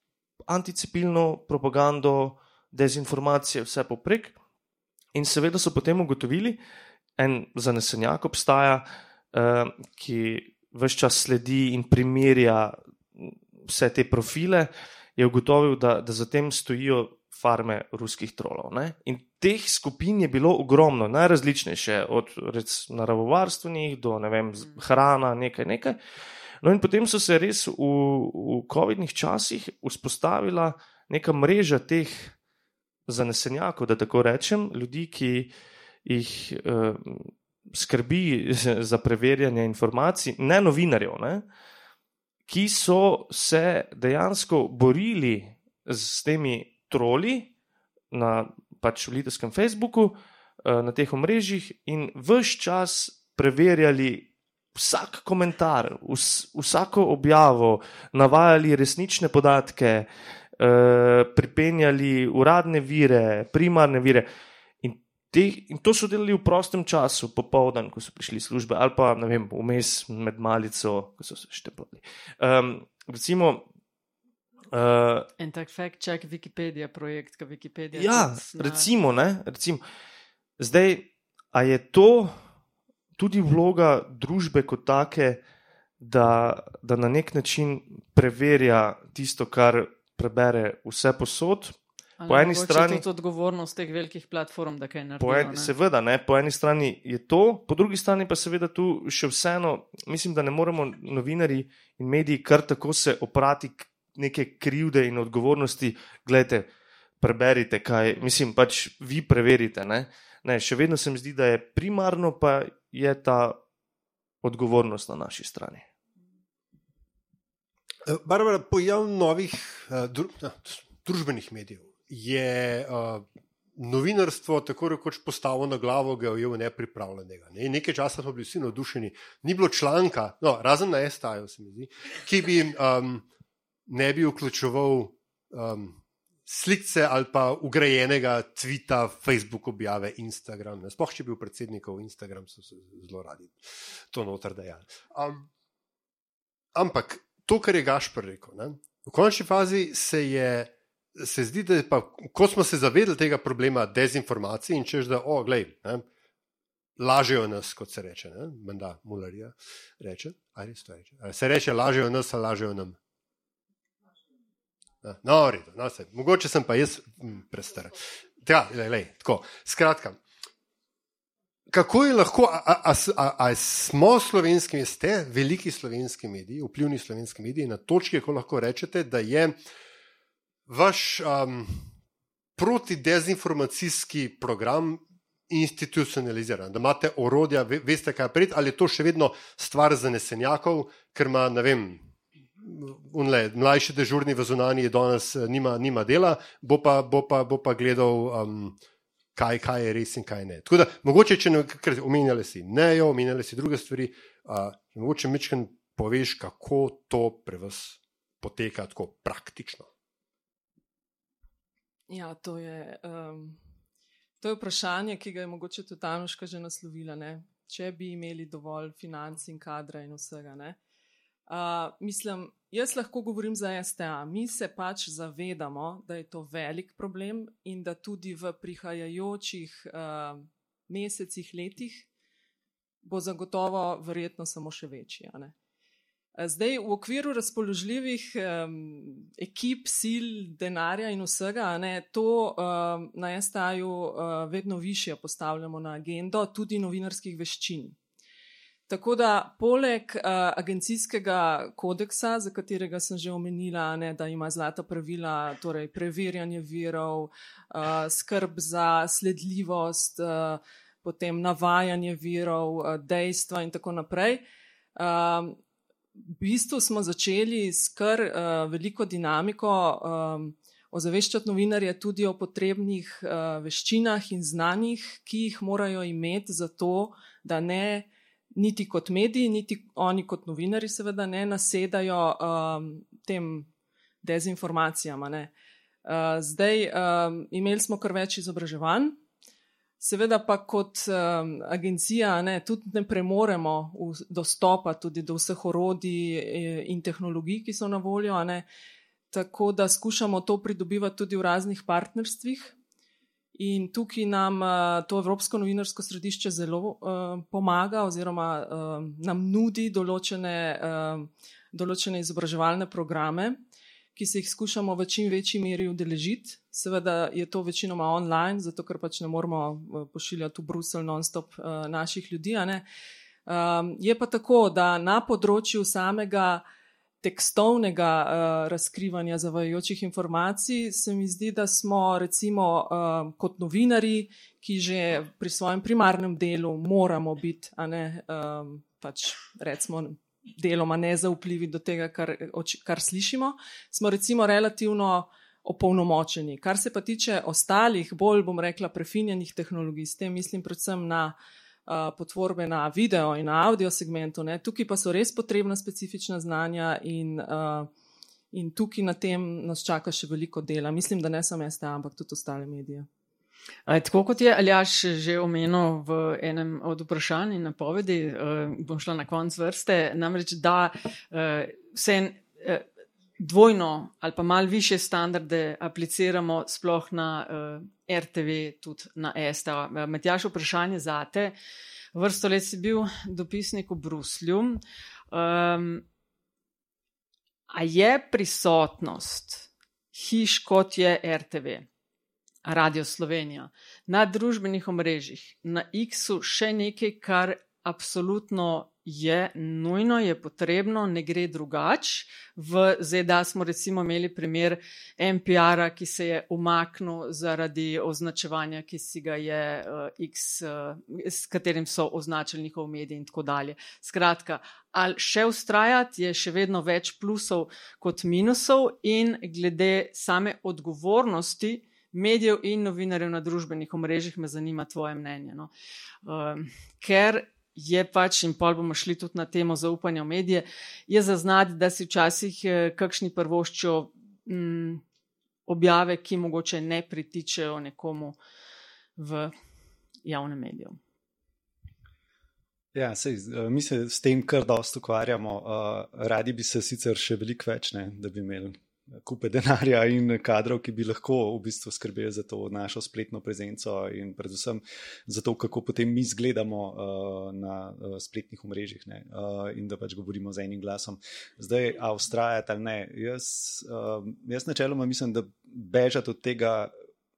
anticepilno propagando, dezinformacije, vse poprek. In seveda so potem ugotovili, en zanesenjak obstaja, eh, ki vse čas sledi in primerja vse te profile, je ugotovil, da, da za tem stojijo farme ruskih trolov. Ne? In teh skupin je bilo ogromno, najrazličnejše, od naravovarstvenih do vem, hrana, nekaj, nekaj. No, in potem so se res v, v COVID-nih časih vzpostavila neka mreža teh zanesenjakov, da tako rečem, ljudi, ki jih eh, skrbi za preverjanje informacij, ne novinarjev, ne, ki so se dejansko borili s temi troli na pač v litovskem Facebooku, eh, na teh omrežjih in vse čas preverjali. Vsak komentar, vs, vsako objavo, navajali resnične podatke, eh, pripenjali uradne vire, primarne vire. Te, in to so delali v prostem času, popoldan, ko so prišli službe, ali pa vem, vmes med malico, ko so se štepali. Um, recimo. Uh, en tak fact check Wikipedia projekt, ki Wikipedia. Ja, recimo, ne, recimo. Zdaj, a je to tudi vloga družbe kot take, da, da na nek način preverja tisto, kar prebere vse posod, Po eni strani je to odgovornost teh velikih platform, da kaj naredijo. En, seveda, ne, po eni strani je to, po drugi strani pa seveda tu še vseeno, mislim, da ne moremo novinari in mediji kar tako se oprati neke krivde in odgovornosti. Glejte, preberite, kaj, mislim, pač vi preverite. Ne. Ne, še vedno se mi zdi, da je primarno pa je ta odgovornost na naši strani. Barbara, pojav novih uh, dru, uh, družbenih medijev je uh, novinarstvo tako rekoč postavilo na glavo, ga je nepripravljenega. Ne? Nekaj časa smo bili vsi navdušeni, ni bilo članka, no, razen na STAJ-u, se mi zdi, ki bi um, ne bi vključeval um, slike ali pa ugrajenega tvita, Facebook objave, Instagram. Sploh če bi bil predsednikov Instagram, so se zelo radi to noter dejali. Um, ampak to, kar je Gašpr rekel, ne? v končni fazi se je se zdi, da pa, ko smo se zavedali tega problema dezinformacij in češ, da oh, glej, ne, lažejo nas, kot se reče, menda Mularija reče, ali to reče. Se reče, lažejo nas, ali lažejo nam. No, redo, no, se, mogoče sem pa jaz prestar. Ja, lej, lej, tako. Skratka, kako je lahko, a, a, a, a smo slovenski, ste veliki slovenski mediji, vplivni slovenski mediji, na točki, ko lahko rečete, da je vaš um, protidezinformacijski program institucionaliziran, da imate orodja, ve, veste, kaj pred, ali je to še vedno stvar zanesenjakov, ker ima, ne vem. Unle, mlajši dežurni v zunanji danes eh, nima, nima dela, bo pa, bo pa, bo pa gledal, um, kaj, kaj je res in kaj ne. Tako da, mogoče, če ne omenjali si nejo, omenjali si druge stvari, uh, mogoče mečken poveš, kako to pri vas poteka tako praktično. Ja, to je, um, to je vprašanje, ki ga je mogoče tudi Tanoška že naslovila. Ne? Če bi imeli dovolj financ in kadra in vsega. Uh, mislim, jaz lahko govorim za STA. Mi se pač zavedamo, da je to velik problem in da tudi v prihajajočih uh, mesecih, letih bo zagotovo verjetno samo še večji. Zdaj, v okviru razpoložljivih um, ekip, sil, denarja in vsega, ne, to um, na STA-ju uh, vedno više postavljamo na agendo, tudi novinarskih veščin. Tako da, poleg uh, agencijskega kodeksa, za katerega sem že omenila, ne, da ima zlata pravila, torej preverjanje virov, uh, skrb za sledljivost, uh, potem navajanje virov, uh, dejstva in tako naprej. Uh, v bistvu smo začeli s kar uh, veliko dinamiko um, ozaveščati novinarje tudi o potrebnih uh, veščinah in znanjih, ki jih morajo imeti za to, da ne niti kot mediji, niti oni kot novinari, seveda ne nasedajo um, tem dezinformacijam. Uh, zdaj, um, imeli smo kar več izobraževanj, seveda pa kot um, agencija ne, tudi ne premoremo dostopa tudi do vseh orodij eh, in tehnologij, ki so na voljo, ne, tako da skušamo to pridobivati tudi v raznih partnerstvih. In tukaj nam uh, to Evropsko novinarsko središče zelo uh, pomaga, oziroma uh, nam nudi določene, določene izobraževalne programe, ki se jih skušamo v čim večji meri udeležiti. Seveda je to večinoma online, zato ker pač ne moramo eh, pošiljati v Bruselj non-stop naših ljudi. Je pa tako, da na področju samega tekstovnega uh, razkrivanja zavajajočih informacij se mi zdi, da smo recimo uh, kot novinari, ki že pri svojem primarnem delu moramo biti, a ne um, pač recimo deloma nezaupljivi do tega, kar, kar slišimo, smo recimo relativno opolnomočeni. Kar se pa tiče ostalih, bolj bom rekla, prefinjenih tehnologij, s tem mislim predvsem na uh, potvorbe na video in na audio segmentu, ne. tukaj pa so res potrebna specifična znanja in, uh, in tukaj na tem nas čaka še veliko dela. Mislim, da ne samo STA, ampak tudi ostale medije. Tako kot je Aljaš že omenil v enem od vprašanj in napovedi, uh, bom šla na konc vrste, namreč da uh, vse uh, dvojno ali pa mal više standarde apliciramo sploh na uh, RTV, tudi na ESTA. Matjaš, vprašanje za te. Vrsto let si bil dopisnik v Bruslju. Um, a je prisotnost hiš kot je RTV? Radio Slovenija, na družbenih omrežjih, na X-u še nekaj, kar absolutno je nujno, je potrebno, ne gre drugače. V ZDA smo recimo imeli primer NPR-a, ki se je umaknil zaradi označevanja, ki si ga je uh, X, uh, s katerim so označili njihov medij in tako dalje. Skratka, ali še ustrajati je še vedno več plusov kot minusov in glede same odgovornosti, medijev in novinarjev na družbenih omrežjih, me zanima tvoje mnenje. No. Um, ker je pač, in pol bomo šli tudi na temo zaupanja v medije, je zaznati, da si včasih eh, kakšni prvoščijo mm, objave, ki mogoče ne pritičejo nekomu v javnem mediju. Ja, sej, eh, mi se s tem kar dosto ukvarjamo. Uh, radi bi se sicer še veliko več, ne, da bi imeli kupe denarja in kadrov, ki bi lahko v bistvu skrbeli za to našo spletno prezenco in predvsem za to, kako potem mi izgledamo uh, na uh, spletnih omrežjih ne, uh, in da pač govorimo z enim glasom. Zdaj, a ustrajati ali ne, jaz, uh, jaz načeloma mislim, da bežati od tega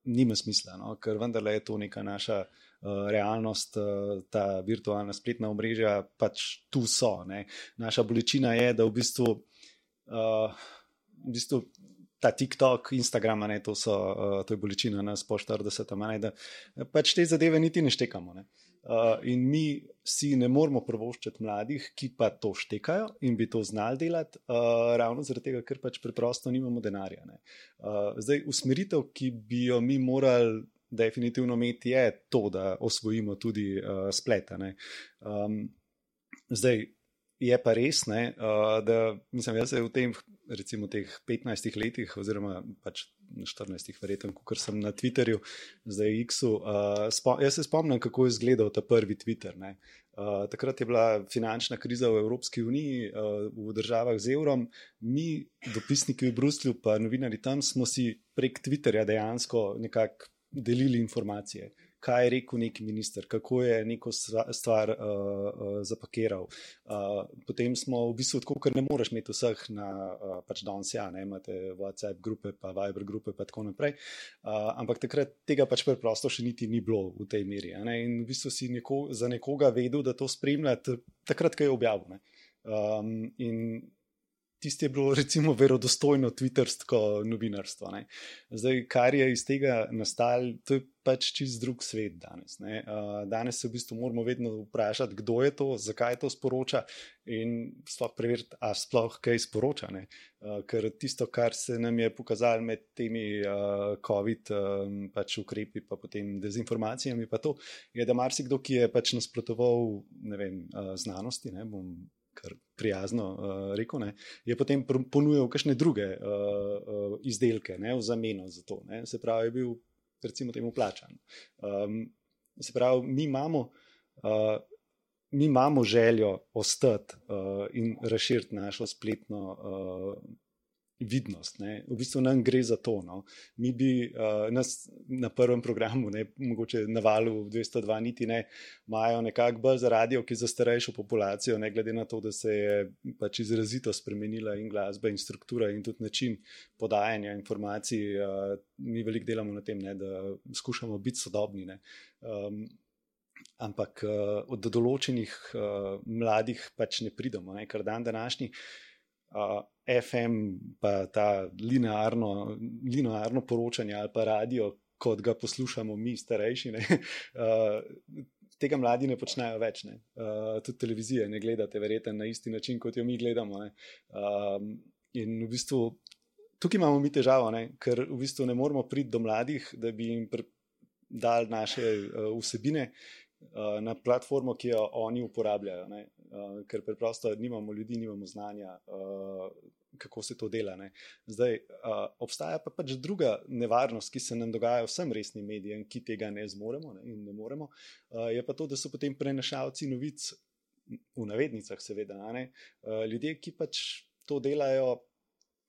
nima smisla, no, ker vendarle je to neka naša. Realnost, ta virtualna spletna omrežja pač tu so. Ne. Naša bolečina je, da v bistvu uh, v bistvu ta TikTok, Instagram, ne, to, so, uh, to je bolečina nas po 40, ne, da pač te zadeve niti ne štekamo. Ne. Uh, in mi si ne moramo prvoščiti mladih, ki pa to štekajo in bi to znali delati, uh, ravno zaradi tega, ker pač preprosto nimamo denarja. Uh, zdaj, usmeritev, ki bi jo mi morali definitivno imeti, je to, da osvojimo tudi uh, spleta. Um, zdaj, je pa res, ne, uh, da mislim, jaz se v tem recimo teh 15 letih, oziroma pač 14, verjetno, kot sem na Twitterju, zdaj X-u. Uh, jaz se spomnim, kako je izgledal ta prvi Twitter. Uh, takrat je bila finančna kriza v Evropski uniji, uh, v državah z evrom. Mi, dopisniki v Bruslju, pa novinari tam, smo si prek Twitterja dejansko nekako delili informacije kaj je rekel neki minister, kako je neko stvar uh, uh, zapakiral. Uh, potem smo v bistvu tako, ker ne moreš imeti vseh na uh, pač danes, ja, ne imate WhatsApp grupe, pa Viber grupe, pa tako naprej. Uh, ampak takrat tega pač preprosto še niti ni bilo v tej meri. In v bistvu si neko, za nekoga vedel, da to spremljate, takrat, ko je objavljeno. Um, in tisti je bilo, recimo, verodostojno twittersko novinarstvo. Ne. Zdaj, kar je iz tega nastalo, to je pač čist drug svet danes. Ne. Danes se v bistvu moramo vedno vprašati, kdo je to, zakaj to sporoča in sploh preveriti, a sploh kaj sporoča. Ne. Ker tisto, kar se nam je pokazalo med temi COVID pač ukrepi, pa potem dezinformacijami, pa to, je, da marsikdo, ki je pač nasprotoval vem, znanosti, ne bom kar prijazno uh, rekel, ne, je potem ponujal kakšne druge uh, uh, izdelke ne, v zameno za to. Ne. Se pravi, je bil recimo temu plačan. Um, se pravi, mi imamo. Uh, Mi imamo željo ostati uh, in razširiti našo spletno uh, vidnost. Ne. V bistvu nam gre za to. No. Mi bi uh, nas na prvem programu, ne, mogoče na valu 202, niti ne, imajo nekako bolj za radio, ki za starejšo populacijo, ne glede na to, da se je pač izrazito spremenila in glasba, in struktura, in tudi način podajanja informacij. Uh, mi veliko delamo na tem, ne, da skušamo biti sodobni. Um, ampak uh, od določenih uh, mladih pač ne pridemo, ne, ker dan današnji. Uh, FM, pa ta linearno, linearno poročanje ali pa radio, kot ga poslušamo mi, starejši. Ne, uh, tega mladi ne počnejo več. Ne. Uh, tudi televizije ne gledate, verjete, na isti način, kot jo mi gledamo. Uh, in v bistvu tukaj imamo mi težavo, ne, ker v bistvu ne moremo priti do mladih, da bi jim dali naše uh, vsebine. Na platformo, ki jo oni uporabljajo, ne? uh, ker preprosto nimamo ljudi, nimamo znanja, uh, kako se to dela. Ne? Zdaj, uh, obstaja pa pač druga nevarnost, ki se nam dogaja vsem resnim medijem, ki tega ne zmoremo ne? in ne moremo. Uh, je pa to, da so potem prenašalci novic, v navednicah, seveda, uh, ljudje, ki pač to delajo.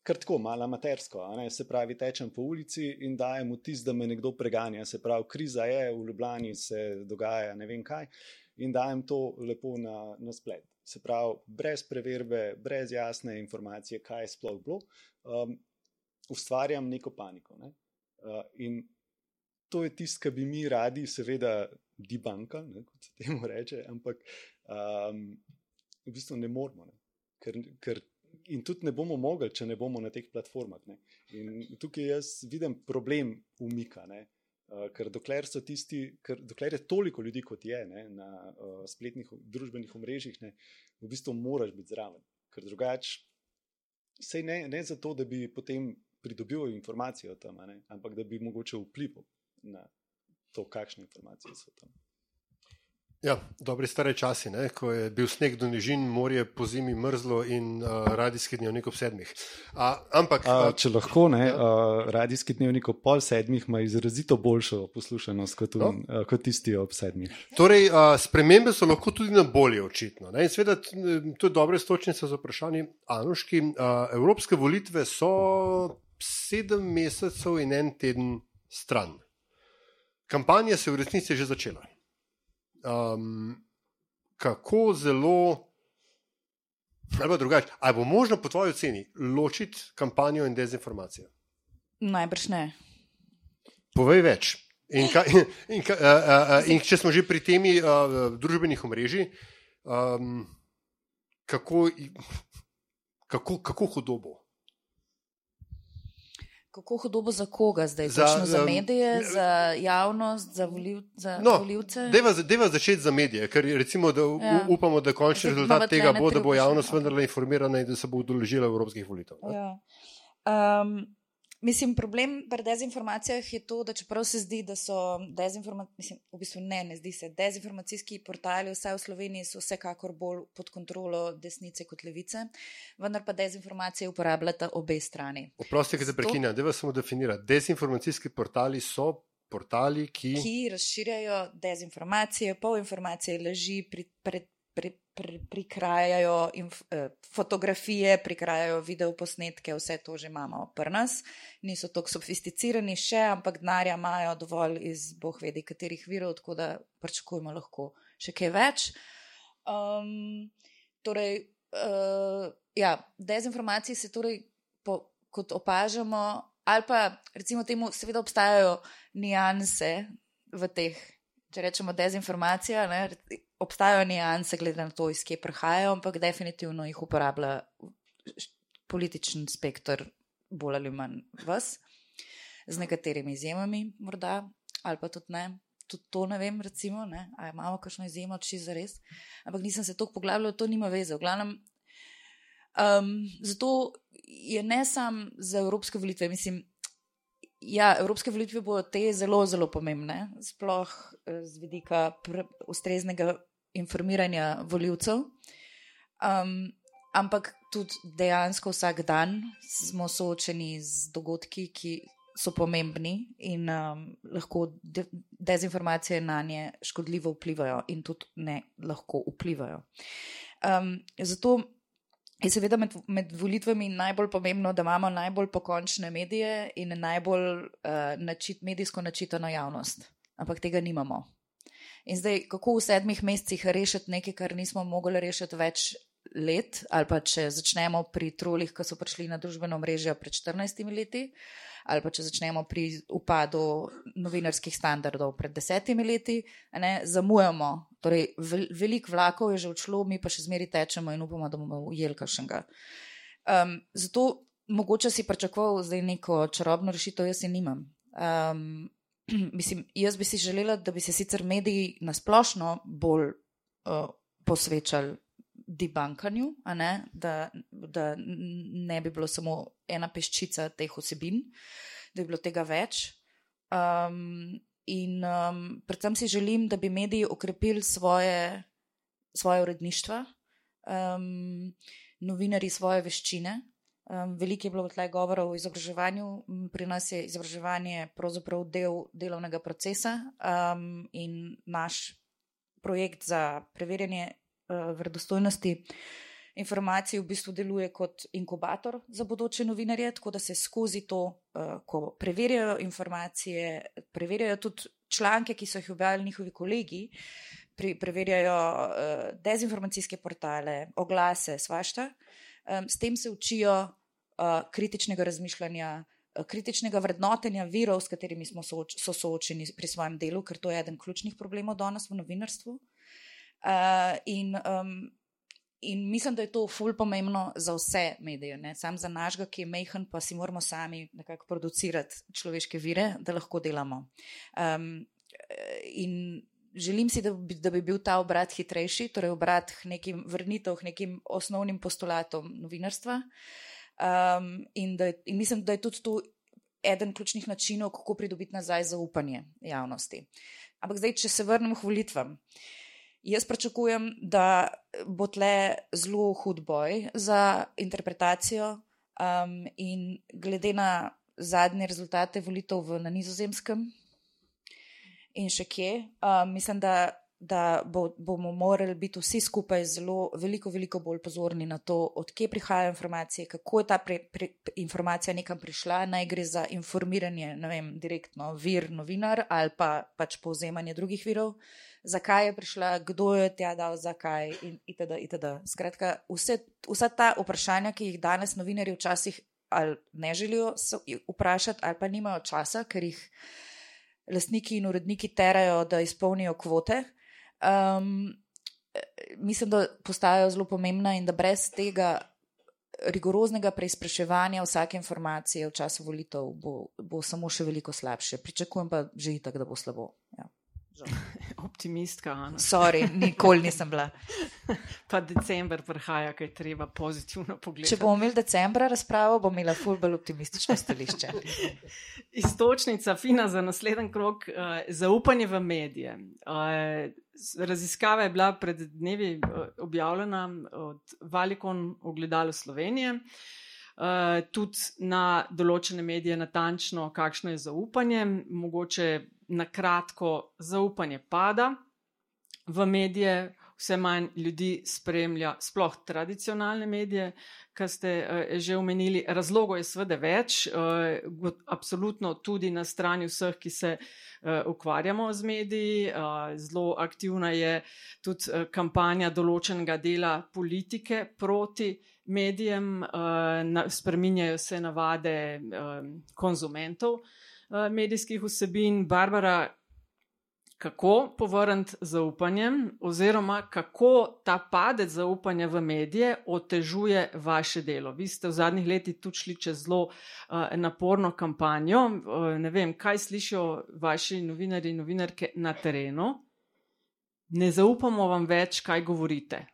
Ker tako malo amatersko, se pravi, tečem po ulici in dajem vtis, da me nekdo preganja. Se pravi, kriza je, v Ljubljani se dogaja ne vem kaj. In dajem to lepo na, na splet. Se pravi, brez preverbe, brez jasne informacije, kaj je sploh bilo, um, ustvarjam neko paniko. Ne? Uh, in to je tisto, kar bi mi radi, seveda, debanka, kot se temu reče, ampak um, v bistvu ne moramo. Ne? Ker, ker In tudi ne bomo mogli, če ne bomo na teh platformah. Ne. In tukaj jaz vidim problem umika. Ne. Uh, ker dokler tisti, ker dokler je toliko ljudi, kot je ne, na uh, spletnih družbenih omrežjih, ne, v bistvu moraš biti zraven. Ker drugače, sej ne, ne zato, da bi potem pridobil informacije o tem, ne, ampak da bi mogoče vplival na to, kakšne informacije so tam. Ja, dobri stare časi, ne? ko je bil sneg do nižin, morje po zimi mrzlo in uh, radijski dnevnik ob sedmih. A, ampak, A, če lahko, ne, ja. uh, radijski dnevnik ob pol sedmih ima izrazito boljšo poslušanost kot, un, no. uh, kot tisti ob sedmih. Torej, uh, spremembe so lahko tudi na bolje, očitno. Ne? In seveda, to je dobre stočnice za vprašanje Anuški. Uh, evropske volitve so sedem mesecev in en teden stran. Kampanja se je v resnici že začela um, kako zelo, ali pa drugače, ali bo možno po tvoji oceni ločiti kampanjo in dezinformacijo? Najbrž ne. Povej več. In, ka, in, in, ka, uh, uh, in če smo že pri temi uh, družbenih omrežij, um, kako, kako, kako hudo bo? Kako hudo bo za koga zdaj? Za, za medije, um, za javnost, za, voljiv, za no, voljivce? Deva začeti za medije, ker recimo, da ja. upamo, da končni rezultat tega bo, da bo javnost vendarle informirana in da se bo udeležila evropskih volitev. Ja. Um, Mislim, problem pri dezinformacijah je to, da čeprav se zdi, da so dezinformacijski, v bistvu ne, ne zdi se, dezinformacijski portali, vsaj v Sloveniji, so vsekakor bolj pod kontrolo desnice kot levice, vendar pa dezinformacije uporabljata obe strani. Oprosti, ki se prekinja, da vas samo definira. Dezinformacijski portali so portali, ki. Ki razširjajo dezinformacije, polinformacije, laži, pred, pred, pri, pri, prikrajajo inf, eh, fotografije, prikrajajo videoposnetke, vse to že imamo pri nas. Niso tako sofisticirani še, ampak denarja imajo dovolj iz boh vedi katerih virov, tako da pričakujemo lahko še kaj več. Um, torej, uh, ja, dezinformacije se torej, po, kot opažamo, ali pa recimo temu, seveda obstajajo nianse v teh. Če rečemo dezinformacija, ne, obstajajo nianse, glede na to, iz kje prihajajo, ampak definitivno jih uporablja političen spektr, bolj ali manj vas, z nekaterimi izjemami, morda, ali pa tudi ne. Tudi to ne vem, recimo, ne, ali imamo kakšno izjemo, če za res. Ampak nisem se toliko poglabljal, to nima veze. V glavnem, um, zato je ne samo za evropske volitve, mislim, ja, evropske volitve bodo te zelo, zelo pomembne, sploh eh, z vidika ustreznega informiranja voljivcev. Um, ampak tudi dejansko vsak dan smo soočeni z dogodki, ki so pomembni in um, lahko de dezinformacije na nje škodljivo vplivajo in tudi ne lahko vplivajo. Um, zato je seveda med, med volitvami najbolj pomembno, da imamo najbolj pokončne medije in najbolj uh, načit, medijsko načitano javnost. Ampak tega nimamo. In zdaj, kako v sedmih mesecih rešiti nekaj, kar nismo mogli rešiti več let, ali pa če začnemo pri trolih, ki so prišli na družbeno mrežo pred 14 leti, ali pa če začnemo pri upadu novinarskih standardov pred desetimi leti, ne, zamujamo. Torej, veliko vlakov je že odšlo, mi pa še zmeri tečemo in upamo, da bomo ujeli kakšnega. Um, zato mogoče si pričakoval zdaj neko čarobno rešitev, jaz je nimam. Um, mislim, jaz bi si želela, da bi se sicer mediji nasplošno bolj uh, posvečali debunkanju, da, da ne bi bilo samo ena peščica teh osebin, da bi bilo tega več. Um, in um, predvsem si želim, da bi mediji okrepili svoje, svoje uredništva, um, novinari svoje veščine. Um, veliko je bilo tleh govora o izobraževanju, pri nas je izobraževanje pravzaprav del delovnega procesa um, in naš projekt za preverjanje uh, verodostojnosti informacij v bistvu deluje kot inkubator za bodoče novinarje, tako da se skozi to, uh, ko preverjajo informacije, preverjajo tudi članke, ki so jih objavili njihovi kolegi, pri, preverjajo uh, dezinformacijske portale, oglase, svašta. S tem se učijo uh, kritičnega razmišljanja, kritičnega vrednotenja virov, s katerimi smo sooč so soočeni pri svojem delu, ker to je eden ključnih problemov danes v novinarstvu. Uh, in, um, in mislim, da je to ful pomembno za vse medije, ne samo za našega, ki je mehen, pa si moramo sami nekako producirati človeške vire, da lahko delamo. Um, in želim si, da bi, da bi bil ta obrat hitrejši, torej obrat k nekim vrnitev, k nekim osnovnim postulatom novinarstva. Um, in, da, in mislim, da je tudi to eden ključnih načinov, kako pridobiti nazaj zaupanje javnosti. Ampak zdaj, če se vrnem k volitvam. Jaz pričakujem, da bo tle zelo hud boj za interpretacijo, um, in glede na zadnje rezultate volitev na Nizozemskem, in še kje. Uh, mislim, da, da bo, bomo morali biti vsi skupaj zelo, veliko, veliko bolj pozorni na to, odkje prihajajo informacije, kako je ta pre, pre, informacija nekam prišla. Naj gre za informiranje, ne vem, direktno vir novinar ali pa pač povzemanje drugih virov. Zakaj je prišla, kdo je tja dal, zakaj, in itd. itd. Skratka, vse, vsa ta vprašanja, ki jih danes novinari včasih ali ne želijo vprašati, ali pa nimajo časa, ker jih lastniki in uredniki terajo, da izpolnijo kvote. Um, mislim, da postajajo zelo pomembna in da brez tega rigoroznega preizpraševanja vsake informacije v času volitev bo, bo samo še veliko slabše. Pričakujem pa že itak, da bo slabo. Ja. Optimistka. Sorry, nikoli nisem bila. pa decembr prihaja, kaj treba pozitivno pogledati. Če bomo imeli decembra razpravo, bomo imeli ful bolj optimistično stališče. Istočnica, fina za naslednji krok, uh, zaupanje v medije. Uh, raziskava je bila pred dnevi uh, objavljena od Valikon ogledalo Slovenije. Uh, tudi na določene medije, natančno, kakšno je zaupanje, mogoče na kratko zaupanje pada v medije, vse manj ljudi spremlja, sploh tradicionalne medije, kar ste uh, že omenili. Razlogov je seveda več, uh, absolutno tudi na strani vseh, ki se uh, ukvarjamo z mediji. Uh, zelo aktivna je tudi uh, kampanja določenega dela politike proti. Medijem uh, spreminjajo se navade uh, konzumentov, uh, medijskih vsebin. Barbara, kako povrniti zaupanje, oziroma kako ta padec zaupanja v medije otežuje vaše delo? Vi ste v zadnjih letih tudi šli čez zelo uh, naporno kampanjo. Uh, ne vem, kaj slišijo vaši novinari in novinarke na terenu. Ne zaupamo vam več, kaj govorite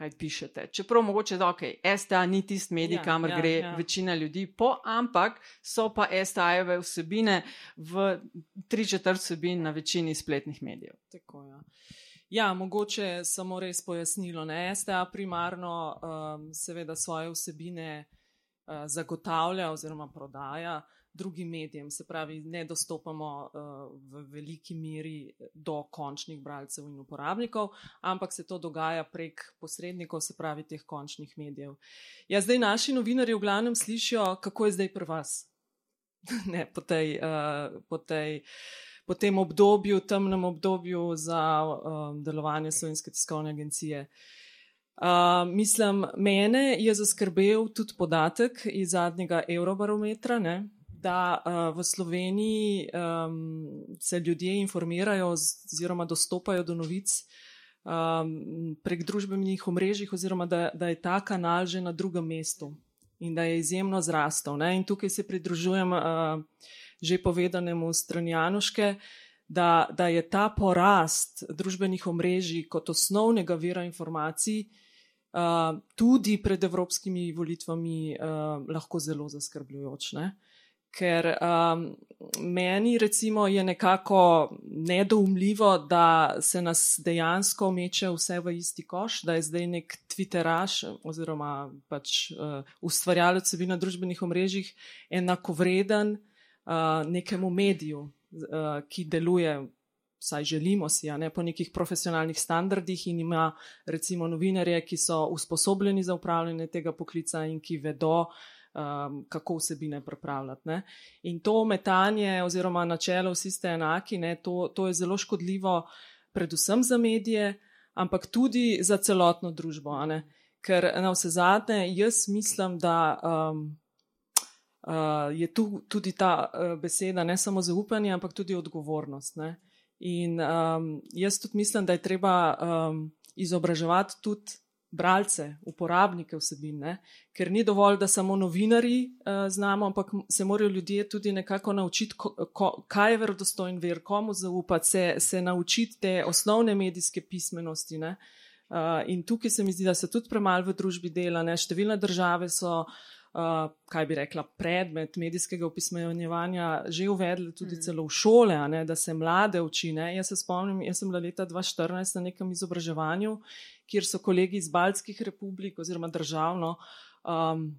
kaj pišete. Čeprav mogoče da, ok, STA ni tisti medij, ja, kamor ja, gre ja. večina ljudi, po, ampak so pa STA-jeve vsebine v tri četrt vsebin na večini spletnih medijev. Tako, ja. Ja, mogoče samo res pojasnilo. Ne? STA primarno um, seveda svoje vsebine uh, zagotavlja oziroma prodaja drugim medijem, se pravi, ne dostopamo uh, v veliki meri do končnih bralcev in uporabnikov, ampak se to dogaja prek posrednikov, se pravi, teh končnih medijev. Ja, zdaj naši novinari v glavnem slišijo, kako je zdaj pri vas. ne, po tej. Uh, po tej po tem obdobju, temnem obdobju za um, delovanje Slovenske tiskovne agencije. Uh, mislim, mene je zaskrbel tudi podatek iz zadnjega Eurobarometra, ne, da uh, v Sloveniji um, se ljudje informirajo oziroma dostopajo do novic um, prek družbenih omrežij, oziroma da, da je ta kanal že na drugem mestu in da je izjemno zrastel. Ne. In tukaj se pridružujem. Uh, že povedanemu strani Januške, da, da je ta porast družbenih omrežij kot osnovnega vira informacij uh, tudi pred evropskimi volitvami uh, lahko zelo zaskrbljujoč. Ne? Ker um, meni recimo je nekako nedoumljivo, da se nas dejansko meče vse v isti koš, da je zdaj nek Twitteraš oziroma pač uh, ustvarjalec vsebina na družbenih omrežjih enakovreden nekemu mediju, uh, ki deluje, vsaj želimo si, ne po nekih profesionalnih standardih in ima recimo novinarje, ki so usposobljeni za upravljanje tega poklica in ki vedo, um, kako vsebine pripravljati. Ne. In to metanje oziroma načelo vsi ste enaki, ne, to, to je zelo škodljivo predvsem za medije, ampak tudi za celotno družbo. Ker na vse zadnje, jaz mislim, da um, uh, je tu tudi ta uh, beseda ne samo zaupanje, ampak tudi odgovornost. Ne? In um, jaz tudi mislim, da je treba um, izobraževati tudi bralce, uporabnike vsebin, ne? ker ni dovolj, da samo novinari uh, znamo, ampak se morajo ljudje tudi nekako naučiti, ko, ko, kaj je verodostojen ver, komu zaupati, se, se naučiti te osnovne medijske pismenosti. Uh, in tukaj se mi zdi, da se tudi premalo v družbi dela, ne? številne države so. Uh, kaj bi rekla, predmet medijskega opismenjevanja že uvedli tudi mm. celo v šole, ne, da se mlade uči. Ne. Jaz se spomnim, jaz sem bila leta 2014 na nekem izobraževanju, kjer so kolegi iz Baltskih republik oziroma državno um,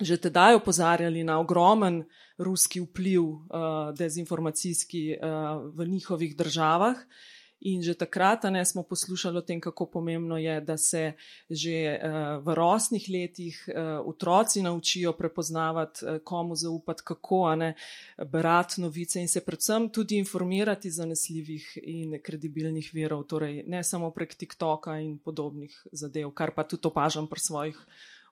že tedaj opozarjali na ogromen ruski vpliv uh, dezinformacijski uh, v njihovih državah. In že takrat ne, smo poslušali o tem, kako pomembno je, da se že uh, v rosnih letih uh, otroci naučijo prepoznavati, uh, komu zaupati, kako ne, brati novice in se predvsem tudi informirati zanesljivih in kredibilnih verov, torej ne samo prek TikToka in podobnih zadev, kar pa tudi opažam pri svojih.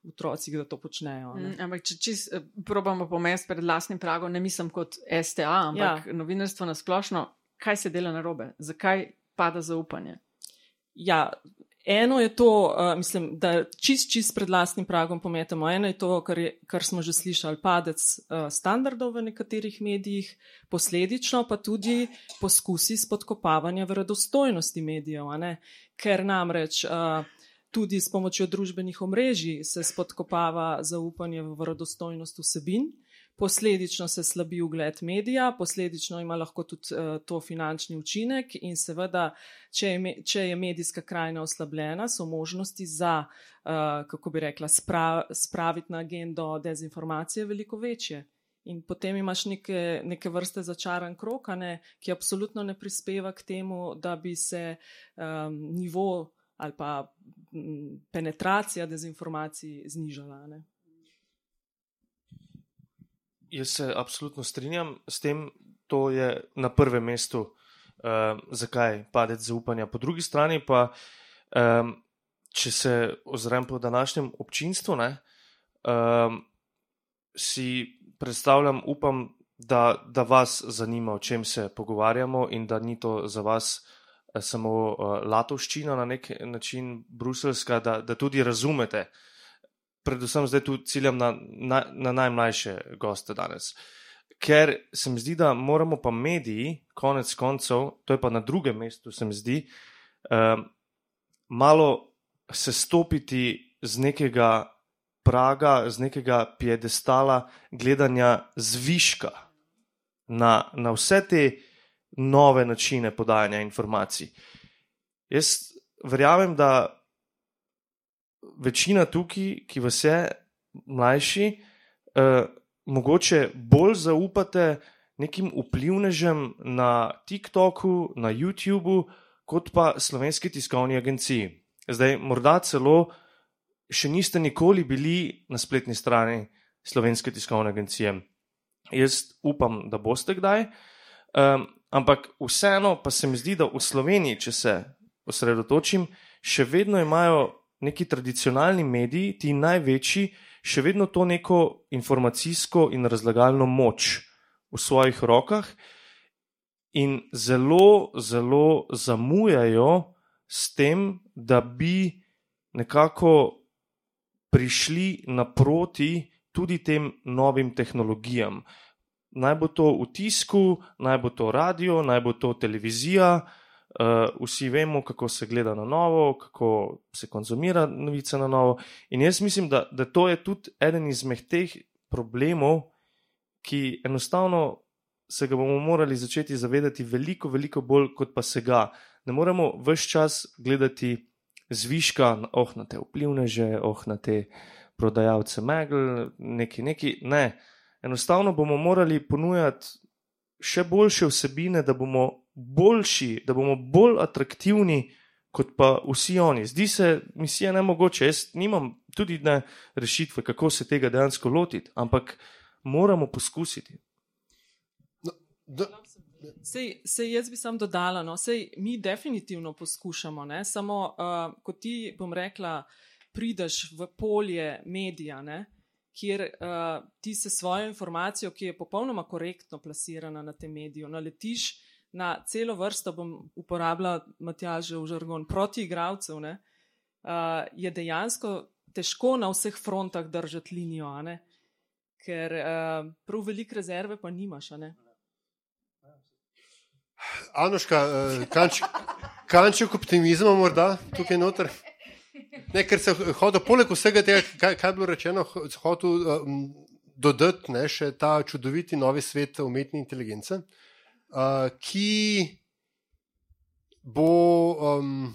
Otroci, da to počnejo. Mm, ampak, če čisto probamo pomesti pred vlastnim pragom, ne mislim kot STA, ampak ja. novinarstvo na splošno, kaj se dela na robe, zakaj pada zaupanje. Ja, eno je to, uh, mislim, da čist, čist pred lastnim pragom pometemo. Eno je to, kar, je, kar smo že slišali, padec uh, standardov v nekaterih medijih, posledično pa tudi poskusi spodkopavanja verodostojnosti medijev, ker namreč. Uh, Tudi s pomočjo družbenih omrežij se spodkopava zaupanje v verodostojnost vsebin, posledično se slabi ugled medija, posledično ima lahko tudi uh, to finančni učinek in seveda, če je, če je medijska krajina oslabljena, so možnosti za, uh, kako bi rekla, spra, spraviti na agendo dezinformacije veliko večje. In potem imaš neke, neke vrste začaran krok, ne, ki absolutno ne prispeva k temu, da bi se um, nivo ali pa m, penetracija dezinformacij znižala. Ne. Jaz se absolutno strinjam s tem, to je na prvem mestu, uh, zakaj padec zaupanja. Po drugi strani pa, um, če se ozrem po današnjem občinstvu, ne, um, si predstavljam, upam, da, da vas zanima, o čem se pogovarjamo in da ni to za vas uh, samo uh, latovščina na nek način bruselska, da, da tudi razumete predvsem zdaj tu ciljam na, na, na najmlajše goste danes. Ker se mi zdi, da moramo pa mediji, konec koncev, to je pa na drugem mestu, se mi zdi, um, malo se stopiti z nekega praga, z nekega piedestala gledanja zviška na, na vse te nove načine podajanja informacij. Jaz verjamem, da večina tukaj, ki vas je mlajši, eh, mogoče bolj zaupate nekim vplivnežem na TikToku, na YouTubu, kot pa slovenski tiskovni agenciji. Zdaj, morda celo še niste nikoli bili na spletni strani slovenske tiskovne agencije. Jaz upam, da boste kdaj. Um, ampak vseeno pa se mi zdi, da v Sloveniji, če se osredotočim, še vedno imajo neki tradicionalni mediji, ti največji, še vedno to neko informacijsko in razlagalno moč v svojih rokah in zelo, zelo zamujajo s tem, da bi nekako prišli naproti tudi tem novim tehnologijam. Naj bo to v tisku, naj bo to radio, naj bo to televizija. Uh, vsi vemo, kako se gleda na novo, kako se konzumira novice na novo. In jaz mislim, da, da to je tudi eden izmed teh problemov, ki enostavno se ga bomo morali začeti zavedati veliko, veliko bolj, kot pa se ga. Ne moremo vse čas gledati zviška, oh, na te vplivneže, oh, na te prodajalce megl, neki, neki. Ne, enostavno bomo morali ponujati še boljše vsebine, da bomo boljši, da bomo bolj atraktivni kot pa vsi oni. Zdi se, misija ne mogoče. Jaz nimam tudi ne rešitve, kako se tega dejansko lotiti, ampak moramo poskusiti. No, da. Sej, sej jaz bi sam dodala, no, sej mi definitivno poskušamo, ne, samo uh, ko ti, bom rekla, prideš v polje medija, ne, kjer uh, ti se svojo informacijo, ki je popolnoma korektno plasirana na tem mediju, naletiš na celo vrsto, bom uporabljala Matjažev žargon, proti igravcev, uh, je dejansko težko na vseh frontah držati linijo, ker uh, prav veliko rezerve pa nimaš. Anoška, uh, kanček, kanček optimizma morda tukaj noter. Ne, ker se hoče, poleg vsega tega, kaj, kaj je bilo rečeno, hoče um, dodati ne, še ta čudoviti novi svet umetne inteligence. Uh, uh, ki bo, um,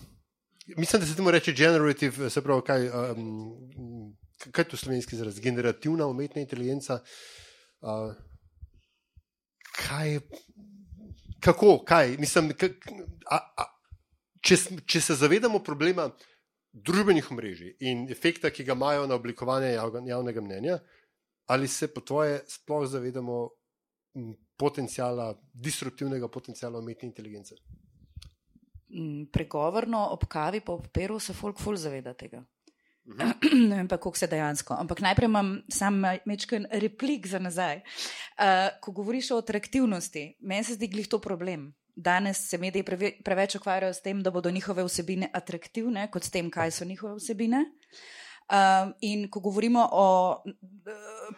mislim, da se temu reče generative, se pravi, kaj, um, kaj je to slovenski izraz, generativna umetna inteligenca. Uh, kaj, kako, kaj, mislim, a, a, če, če se zavedamo problema družbenih omrežij in efekta, ki ga imajo na oblikovanje javnega mnenja, ali se po tvoje sploh zavedamo potencijala, disruptivnega potencijala umetne inteligence. Mm, pregovorno ob kavi, pa ob peru se folk ful zaveda tega. Mhm. Ne vem pa, kako se dejansko. Ampak najprej imam sam mečken replik za nazaj. Uh, ko govoriš o atraktivnosti, meni se zdi glih to problem. Danes se mediji preveč ukvarjajo s tem, da bodo njihove vsebine atraktivne, kot s tem, kaj so njihove vsebine. Um, in ko govorimo o uh,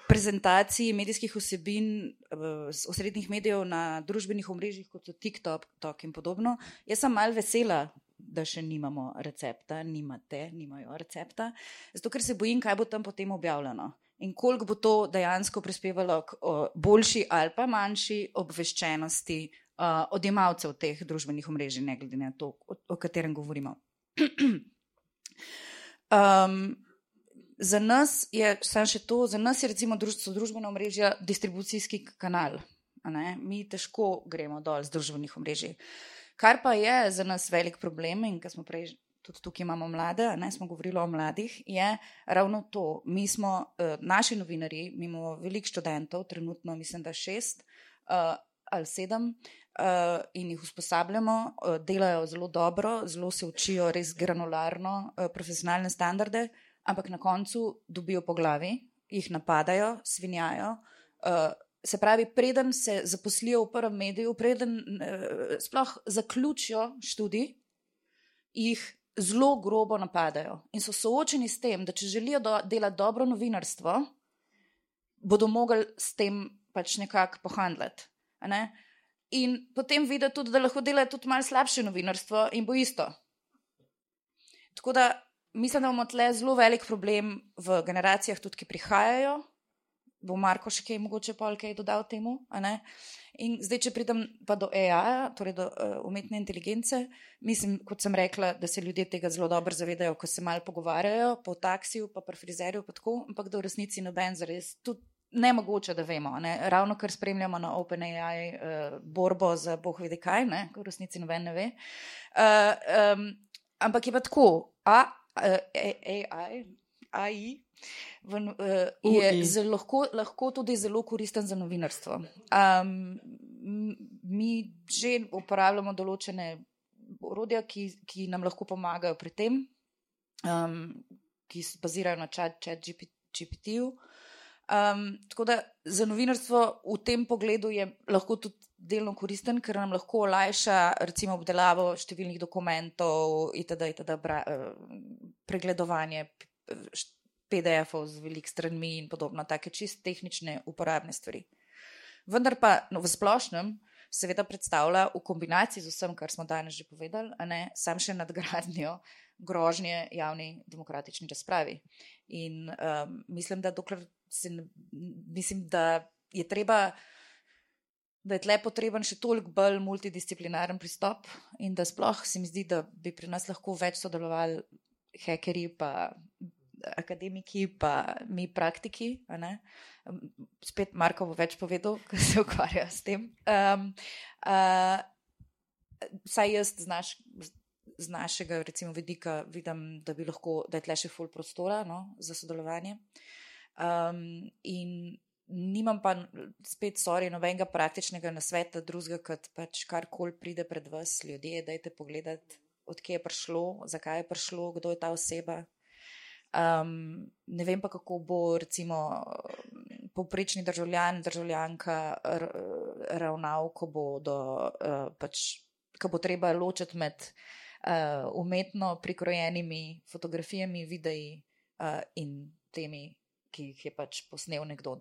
prezentaciji medijskih vsebin uh, osrednjih medijev na družbenih omrežjih, kot so TikTok tok in podobno, jaz sem mal vesela, da še nimamo recepta, nimate, nimajo recepta, zato ker se bojim, kaj bo tam potem objavljeno. In koliko bo to dejansko prispevalo k boljši ali pa manjši obveščenosti uh, odjemalcev teh družbenih omrežij, ne glede na to, o, o katerem govorimo. um, Za nas je samo še to, za nas je recimo druž, družbena omrežja distribucijski kanal. Mi težko gremo dol z družbenih omrežij. Kar pa je za nas velik problem, in kar smo prej, tudi tukaj imamo mlade, ne smo govorili o mladih, je ravno to. Mi smo, uh, naši novinari, mi imamo veliko študentov, trenutno mislim, da šest uh, ali sedem. Uh, in jih usposabljamo, uh, delajo zelo dobro, zelo se učijo res granularno, uh, profesionalne standarde, uh, ampak na koncu dobijo po glavi, jih napadajo, svinjajo. Uh, se pravi, preden se zaposlijo v prvem mediju, preden uh, sploh zaključijo študij, jih zelo grobo napadajo in so soočeni s tem, da če želijo do, delati dobro novinarstvo, bodo mogli s tem pač nekako pohandlati. Ne? In potem vidijo tudi, da lahko delajo tudi malo slabše novinarstvo in bo isto. Tako da mislim, da imamo tle zelo velik problem v generacijah, tudi ki prihajajo, bo Marko še kaj mogoče pol kaj dodal temu. In zdaj, če pridem pa do AI, torej do uh, umetne inteligence, mislim, kot sem rekla, da se ljudje tega zelo dobro zavedajo, ko se malo pogovarjajo po taksiju, pa pri frizerju, pa tako, ampak da v resnici noben zares. Ne mogoče, da vemo. Ne? Ravno kar spremljamo na OpenAI uh, borbo za boh vidi kaj, ne? v resnici noben ne ve. Uh, um, ampak je pa tako, A, AI, AI v, uh, je zelo, lahko, lahko tudi zelo koristen za novinarstvo. Um, mi že uporabljamo določene orodja, ki, ki nam lahko pomagajo pri tem, um, ki se bazirajo na chat-GPT-ju. Um, tako da za novinarstvo v tem pogledu je lahko tudi delno koristen, ker nam lahko olajša recimo obdelavo številnih dokumentov, itd., itd., bra, pregledovanje PDF-ov z velik stranmi in podobno, take čist tehnične uporabne stvari. Vendar pa no, v splošnem seveda predstavlja v kombinaciji z vsem, kar smo danes že povedali, ne sam še nadgradnjo grožnje javni demokratični razpravi. In um, mislim, da dokler se, mislim, da je treba, da je tle potreben še toliko bolj multidisciplinaren pristop in da sploh se mi zdi, da bi pri nas lahko več sodelovali hekerji pa akademiki, pa mi praktiki. Spet Marko bo več povedal, ker se ukvarja s tem. Um, uh, saj jaz z, naš, z našega recimo, vidika vidim, da bi lahko, da je tle še full prostora no, za sodelovanje. Um, in nimam pa spet, sorry, nobenega praktičnega nasveta drugega, kot pač karkoli pride pred vas, ljudje, dajte pogledati, odkje je prišlo, zakaj je prišlo, kdo je ta oseba. Um, ne vem pa, kako bo recimo povprečni državljan, državljanka ravnal, ko bo, do, uh, pač, ko bo treba ločiti med uh, umetno prikrojenimi fotografijami, videi uh, in temi, ki jih je pač posnel nekdo,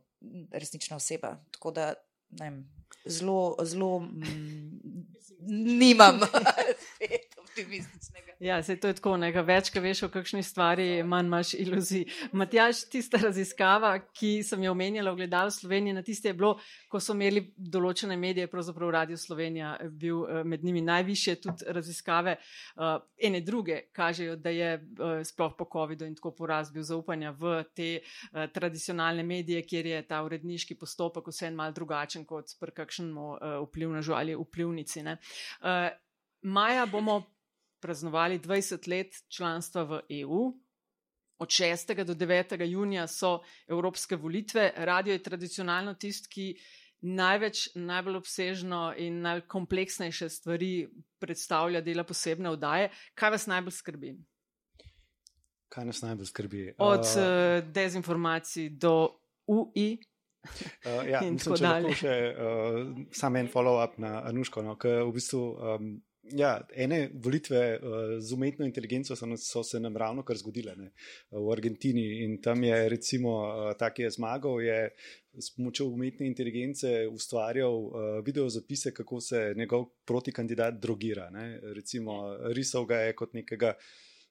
resnična oseba. Tako da vem, zelo, zelo mm, nimam optimističnega. Ja, se to je tako, nekaj več, ki veš o kakšni stvari, manj imaš iluzij. Matjaš, tista raziskava, ki sem jo omenjala v gledalu Slovenije, na tiste je bilo, ko so imeli določene medije, pravzaprav Radio Slovenija bil eh, med njimi najviše, tudi raziskave uh, ene druge kažejo, da je uh, sploh po COVID-u in tako porazbil zaupanja v te uh, tradicionalne medije, kjer je ta uredniški postopek vse en mal drugačen kot pri kakšnemu uh, vplivnežu ali vplivnici. Uh, maja bomo praznovali 20 let članstva v EU. Od 6. do 9. junija so evropske volitve. Radio je tradicionalno tisti, ki največ, najbolj obsežno in najkompleksnejše stvari predstavlja, dela posebne vdaje. Kaj vas najbolj skrbi? Kaj nas najbolj skrbi? Od uh, dezinformacij do UI. Uh, ja, mislim, če lahko še uh, samo en follow-up na Anuško, no, ker v bistvu um, Ja, ene volitve uh, z umetno inteligenco so, so se nam ravno kar zgodile ne, v Argentini in tam je recimo uh, tak, ki je zmagal, je s pomočjo umetne inteligence ustvarjal uh, video zapise, kako se njegov protikandidat drogira. Ne. Recimo risal ga je kot nekega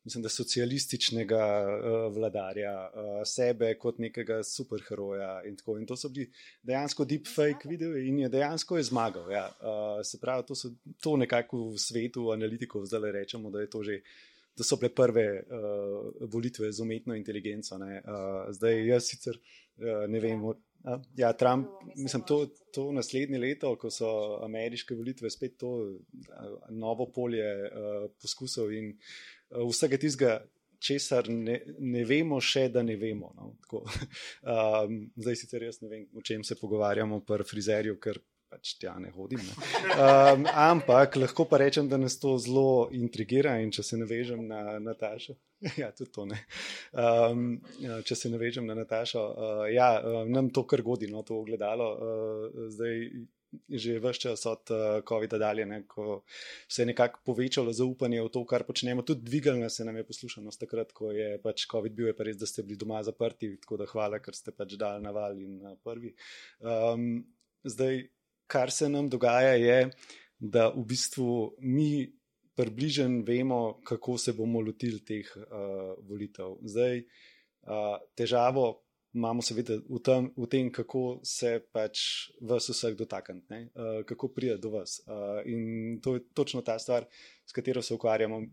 mislim, da socialističnega uh, vladarja, uh, sebe kot nekega superheroja. In, in to so bili dejansko deepfake videi in je dejansko je zmagal. Ja. Uh, se pravi, to, so, to nekako v svetu analitikov zdaj rečemo, da, že, da so bile prve uh, volitve z umetno inteligenco. Uh, zdaj jaz sicer uh, ne vem. Ja, Trump, mislim, to, to naslednje leto, ko so ameriške volitve spet to novo polje uh, poskusov in vsega tistega, česar ne, ne vemo, še da ne vemo. No? um, zdaj sicer jaz ne vem, o čem se pogovarjamo pri frizerju, ker pač tja ne hodim. Ne? Um, ampak lahko pa rečem, da nas to zelo intrigira in če se navežem na Natašo. Ja, tudi to ne. Um, če se navežem na Natašo, uh, ja, uh, nam to kar godi, no, to ogledalo. Uh, zdaj, že vse čas od uh, COVID-a dalje, ne, ko se je nekako povečalo zaupanje v to, kar počnemo. Tudi dvigalna se nam je poslušanost takrat, ko je pač COVID bil, je pa res, da ste bili doma zaprti, tako da hvala, ker ste pač dal na val in na prvi. Um, zdaj, kar se nam dogaja, je, da v bistvu mi približen vemo, kako se bomo lotili teh uh, volitev. Zdaj, uh, težavo imamo seveda v tem, v tem kako se pač vas vseh dotakniti, uh, kako pride do vas. Uh, in to je točno ta stvar, s katero se ukvarjamo.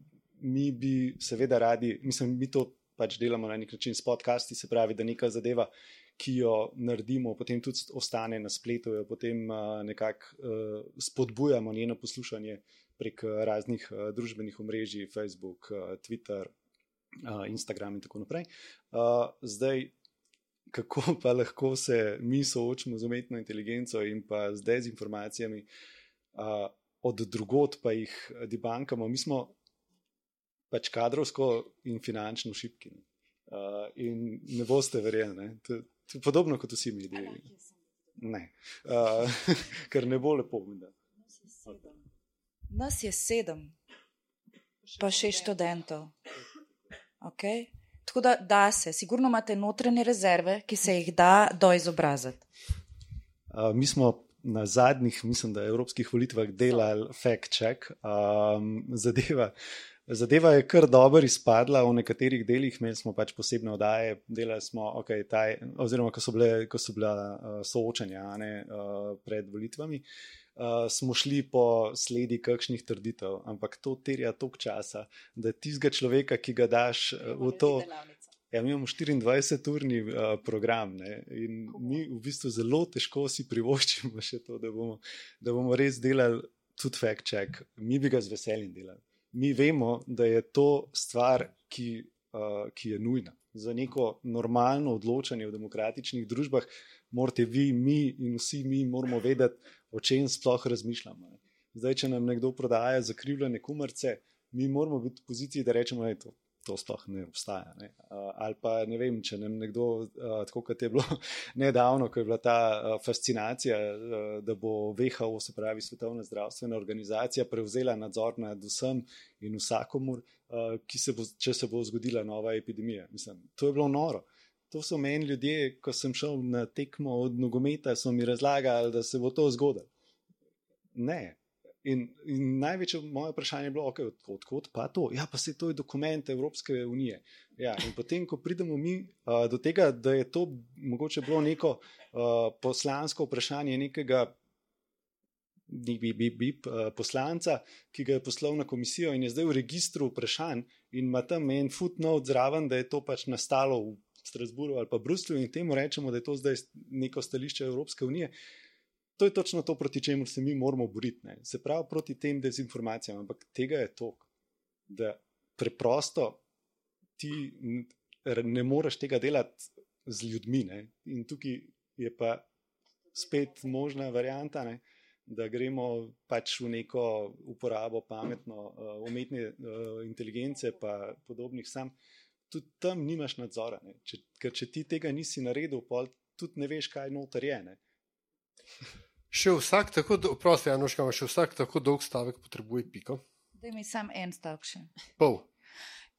Mi bi seveda radi, mislim, mi to pač delamo na nek način s podcasti, se pravi, da neka zadeva, ki jo naredimo, potem tudi ostane na spletu, jo potem uh, nekako uh, spodbujamo njeno poslušanje prek raznih uh, družbenih omrežij, Facebook, uh, Twitter, uh, Instagram in tako naprej. Uh, zdaj, kako pa lahko se mi soočimo z umetno inteligenco in pa z dezinformacijami, uh, od drugot pa jih debankamo. Mi smo pač kadrovsko in finančno šipki. Uh, in ne boste verjeli, to je podobno kot vsi mediji. Ne, uh, ker ne bo lepo. Da. Nas je sedem, pa šest študentov. Okay. Tako da, da se, sigurno imate notranje rezerve, ki se jih da doizobraziti. Uh, mi smo na zadnjih, mislim, da evropskih volitvah delali fact check. Um, zadeva, zadeva je kar dobro izpadla v nekaterih delih, imeli smo pač posebne oddaje, delali smo, okay, taj, oziroma ko so, bile, ko so bila uh, soočanja ne, uh, pred volitvami. Uh, smo šli po sledi kakšnih trditev, ampak to terja toliko časa, da tistega človeka, ki ga daš uh, v to. Ja, mi imamo 24-urni uh, program ne, in mi v bistvu zelo težko si privoščimo še to, da bomo, da bomo res delali tudi fact check. Mi bi ga z veseljem delali. Mi vemo, da je to stvar, ki, uh, ki je nujna za neko normalno odločanje v demokratičnih družbah. Morate vi, mi in vsi mi moramo vedeti, o čem sploh razmišljamo. Zdaj, če nam nekdo prodaja zakrivljene kumarce, mi moramo biti v poziciji, da rečemo, da to, to sploh ne obstaja. Ne? Uh, ali pa ne vem, če nam nekdo, uh, tako kot je bilo nedavno, ko je bila ta uh, fascinacija, uh, da bo WHO, se pravi Svetovna zdravstvena organizacija, prevzela nadzor nad vsem in vsakomur, uh, se bo, če se bo zgodila nova epidemija. Mislim, to je bilo noro. To so meni ljudje, ko sem šel na tekmo od nogometa, so mi razlagali, da se bo to zgodilo. Ne. In, in največje moje vprašanje je bilo, okay, odkot pa to? Ja, pa se to je dokument Evropske unije. Ja, in potem, ko pridemo mi uh, do tega, da je to mogoče bilo neko uh, poslansko vprašanje nekega bi, bi, bi, uh, poslanca, ki ga je poslal na komisijo in je zdaj v registru vprašanj in ima tam en footnote zraven, da je to pač nastalo v Strasburu ali pa Bruslju in temu rečemo, da je to zdaj neko stališče Evropske unije. To je točno to, proti čemu se mi moramo boriti. Ne? Se pravi, proti tem dezinformacijam. Ampak tega je to, da preprosto ti ne moreš tega delati z ljudmi. Ne? In tukaj je pa spet možna varijanta, ne? da gremo pač v neko uporabo pametno uh, umetne uh, inteligence, pa podobnih sam tudi tam nimaš nadzora. Če, ker če ti tega nisi naredil, pol, tudi ne veš, kaj noter je. Ne? Še vsak tako, prosti, Janoška, še vsak tako dolg stavek potrebuje piko. Da mi sam en stavek še. Pol.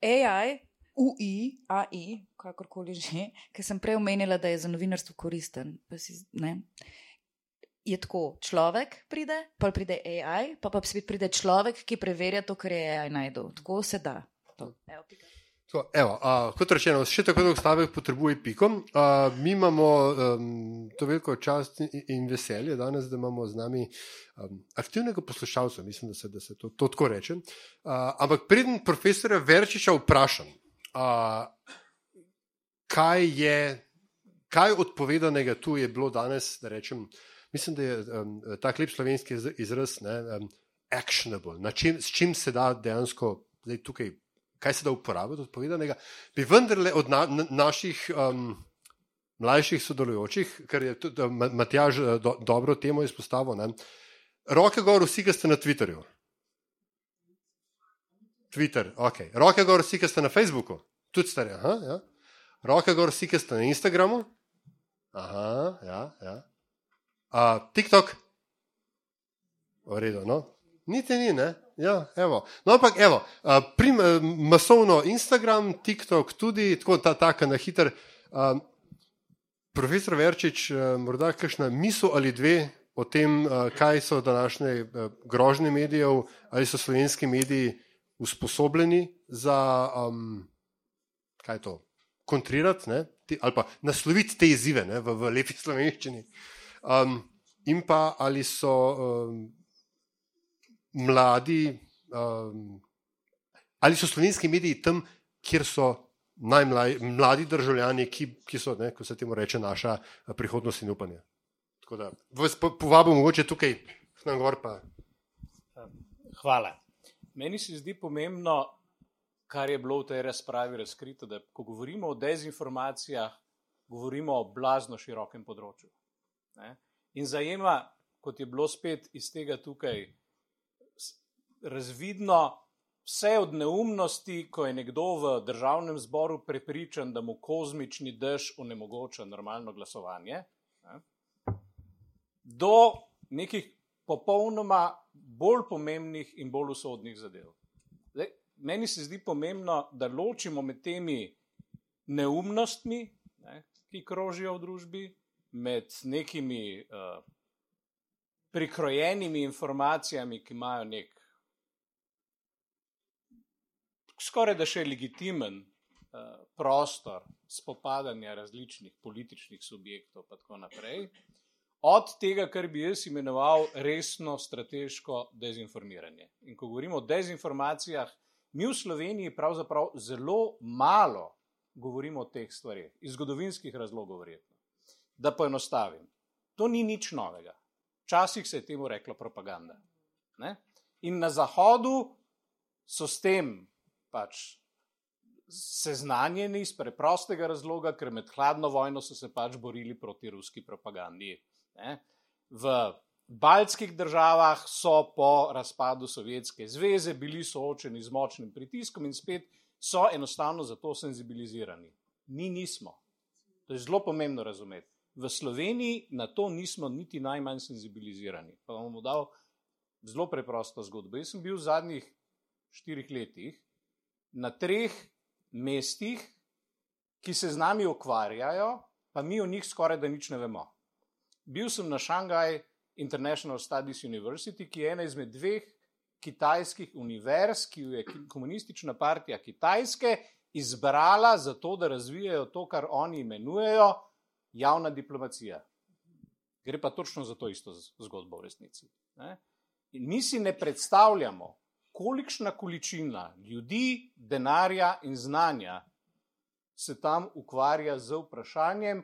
AI, UI, AI, kakorkoli že, ki sem prej omenila, da je za novinarstvo koristen. Si, je tako, človek pride, pa pride AI, pa pa spet pride človek, ki preverja to, kar je AI najdel. Tako se da. Evo, So, evo, a, kot rečeno, še tako dolgo stavek potrebuje piko. A, mi imamo um, to veliko čast in, in veselje danes, da imamo z nami um, aktivnega poslušalca, mislim, da se, da se to, to tako reče. A, ampak preden profesora Verčiča vprašam, a, kaj je, kaj odpovedanega tu je bilo danes, da rečem, mislim, da je um, ta klip slovenski izraz ne, um, actionable, čim, s čim se da dejansko zdaj tukaj kaj se da uporabiti od povedanega, bi vendarle od na, na, naših um, mlajših sodelujočih, ker je tudi Matjaž eh, do, dobro temo izpostavil, ne, roke gor, vsi, ki ste na Twitterju. Twitter, ok. Roke gor, vsi, ki ste na Facebooku, tudi stari. Aha, ja. Roke gor, vsi, ki ste na Instagramu. Aha, ja, ja. Uh, TikTok, v redu, no. Niti ni, ne. Ja, evo. No, ampak, evo, prim, masovno Instagram, TikTok, tudi tako ta taka na hiter. Profesor Verčič, morda kakšna misel ali dve o tem, kaj so današnje grožnje medijev, ali so slovenski mediji usposobljeni za um, kaj to, kontrirati te, ali pa nasloviti te izzive ne, v, v lepi slovenščini. Um, in pa ali so um, mladi, um, ali so slovenski mediji tam, kjer so najmlajši državljani, ki, ki so, ne, ko se temu reče, naša prihodnost in upanje. Tako da vas povabim, mogoče tukaj, na gor pa. Hvala. Meni se zdi pomembno, kar je bilo v tej razpravi razkrito, da ko govorimo o dezinformacijah, govorimo o blazno širokem področju. Ne? In zajema, kot je bilo spet iz tega tukaj razvidno, vse od neumnosti, ko je nekdo v državnem zboru prepričan, da mu kozmični dež onemogoča normalno glasovanje, do nekih popolnoma bolj pomembnih in bolj usodnih zadev. Meni se zdi pomembno, da ločimo med temi neumnostmi, ne, ki krožijo v družbi, med nekimi uh, prikrojenimi informacijami, ki imajo nek skoraj da še legitimen uh, prostor spopadanja različnih političnih subjektov, pa tako naprej. Od tega, kar bi jaz imenoval resno strateško dezinformiranje. In ko govorimo o dezinformacijah, Mi v Sloveniji pravzaprav zelo malo govorimo o teh stvarih, iz zgodovinskih razlogov, verjetno. Da poenostavim, to ni nič novega. Včasih se je temu reklo propaganda. Ne? In na Zahodu so s tem pač seznanjeni iz preprostega razloga, ker med hladno vojno so se pač borili proti ruski propagandi. Ne? V baltskih državah so po razpadu Sovjetske zveze bili soočeni z močnim pritiskom in spet so enostavno za to senzibilizirani. Mi nismo. To je zelo pomembno razumeti. V Sloveniji na to nismo niti najmanj senzibilizirani. Pa vam bom dal zelo preprosto zgodbo. Jaz sem bil v zadnjih štirih letih na treh mestih, ki se z nami ukvarjajo, pa mi o njih skoraj da nič ne vemo. Bil sem na Šangaj, International Studies University, ki je ena izmed dveh kitajskih univerz, ki jo je komunistična partija Kitajske izbrala za to, da razvijajo to, kar oni imenujejo javna diplomacija. Gre pa točno za to isto zgodbo v resnici. Ne? In mi si ne predstavljamo, kolikšna količina ljudi, denarja in znanja se tam ukvarja z vprašanjem,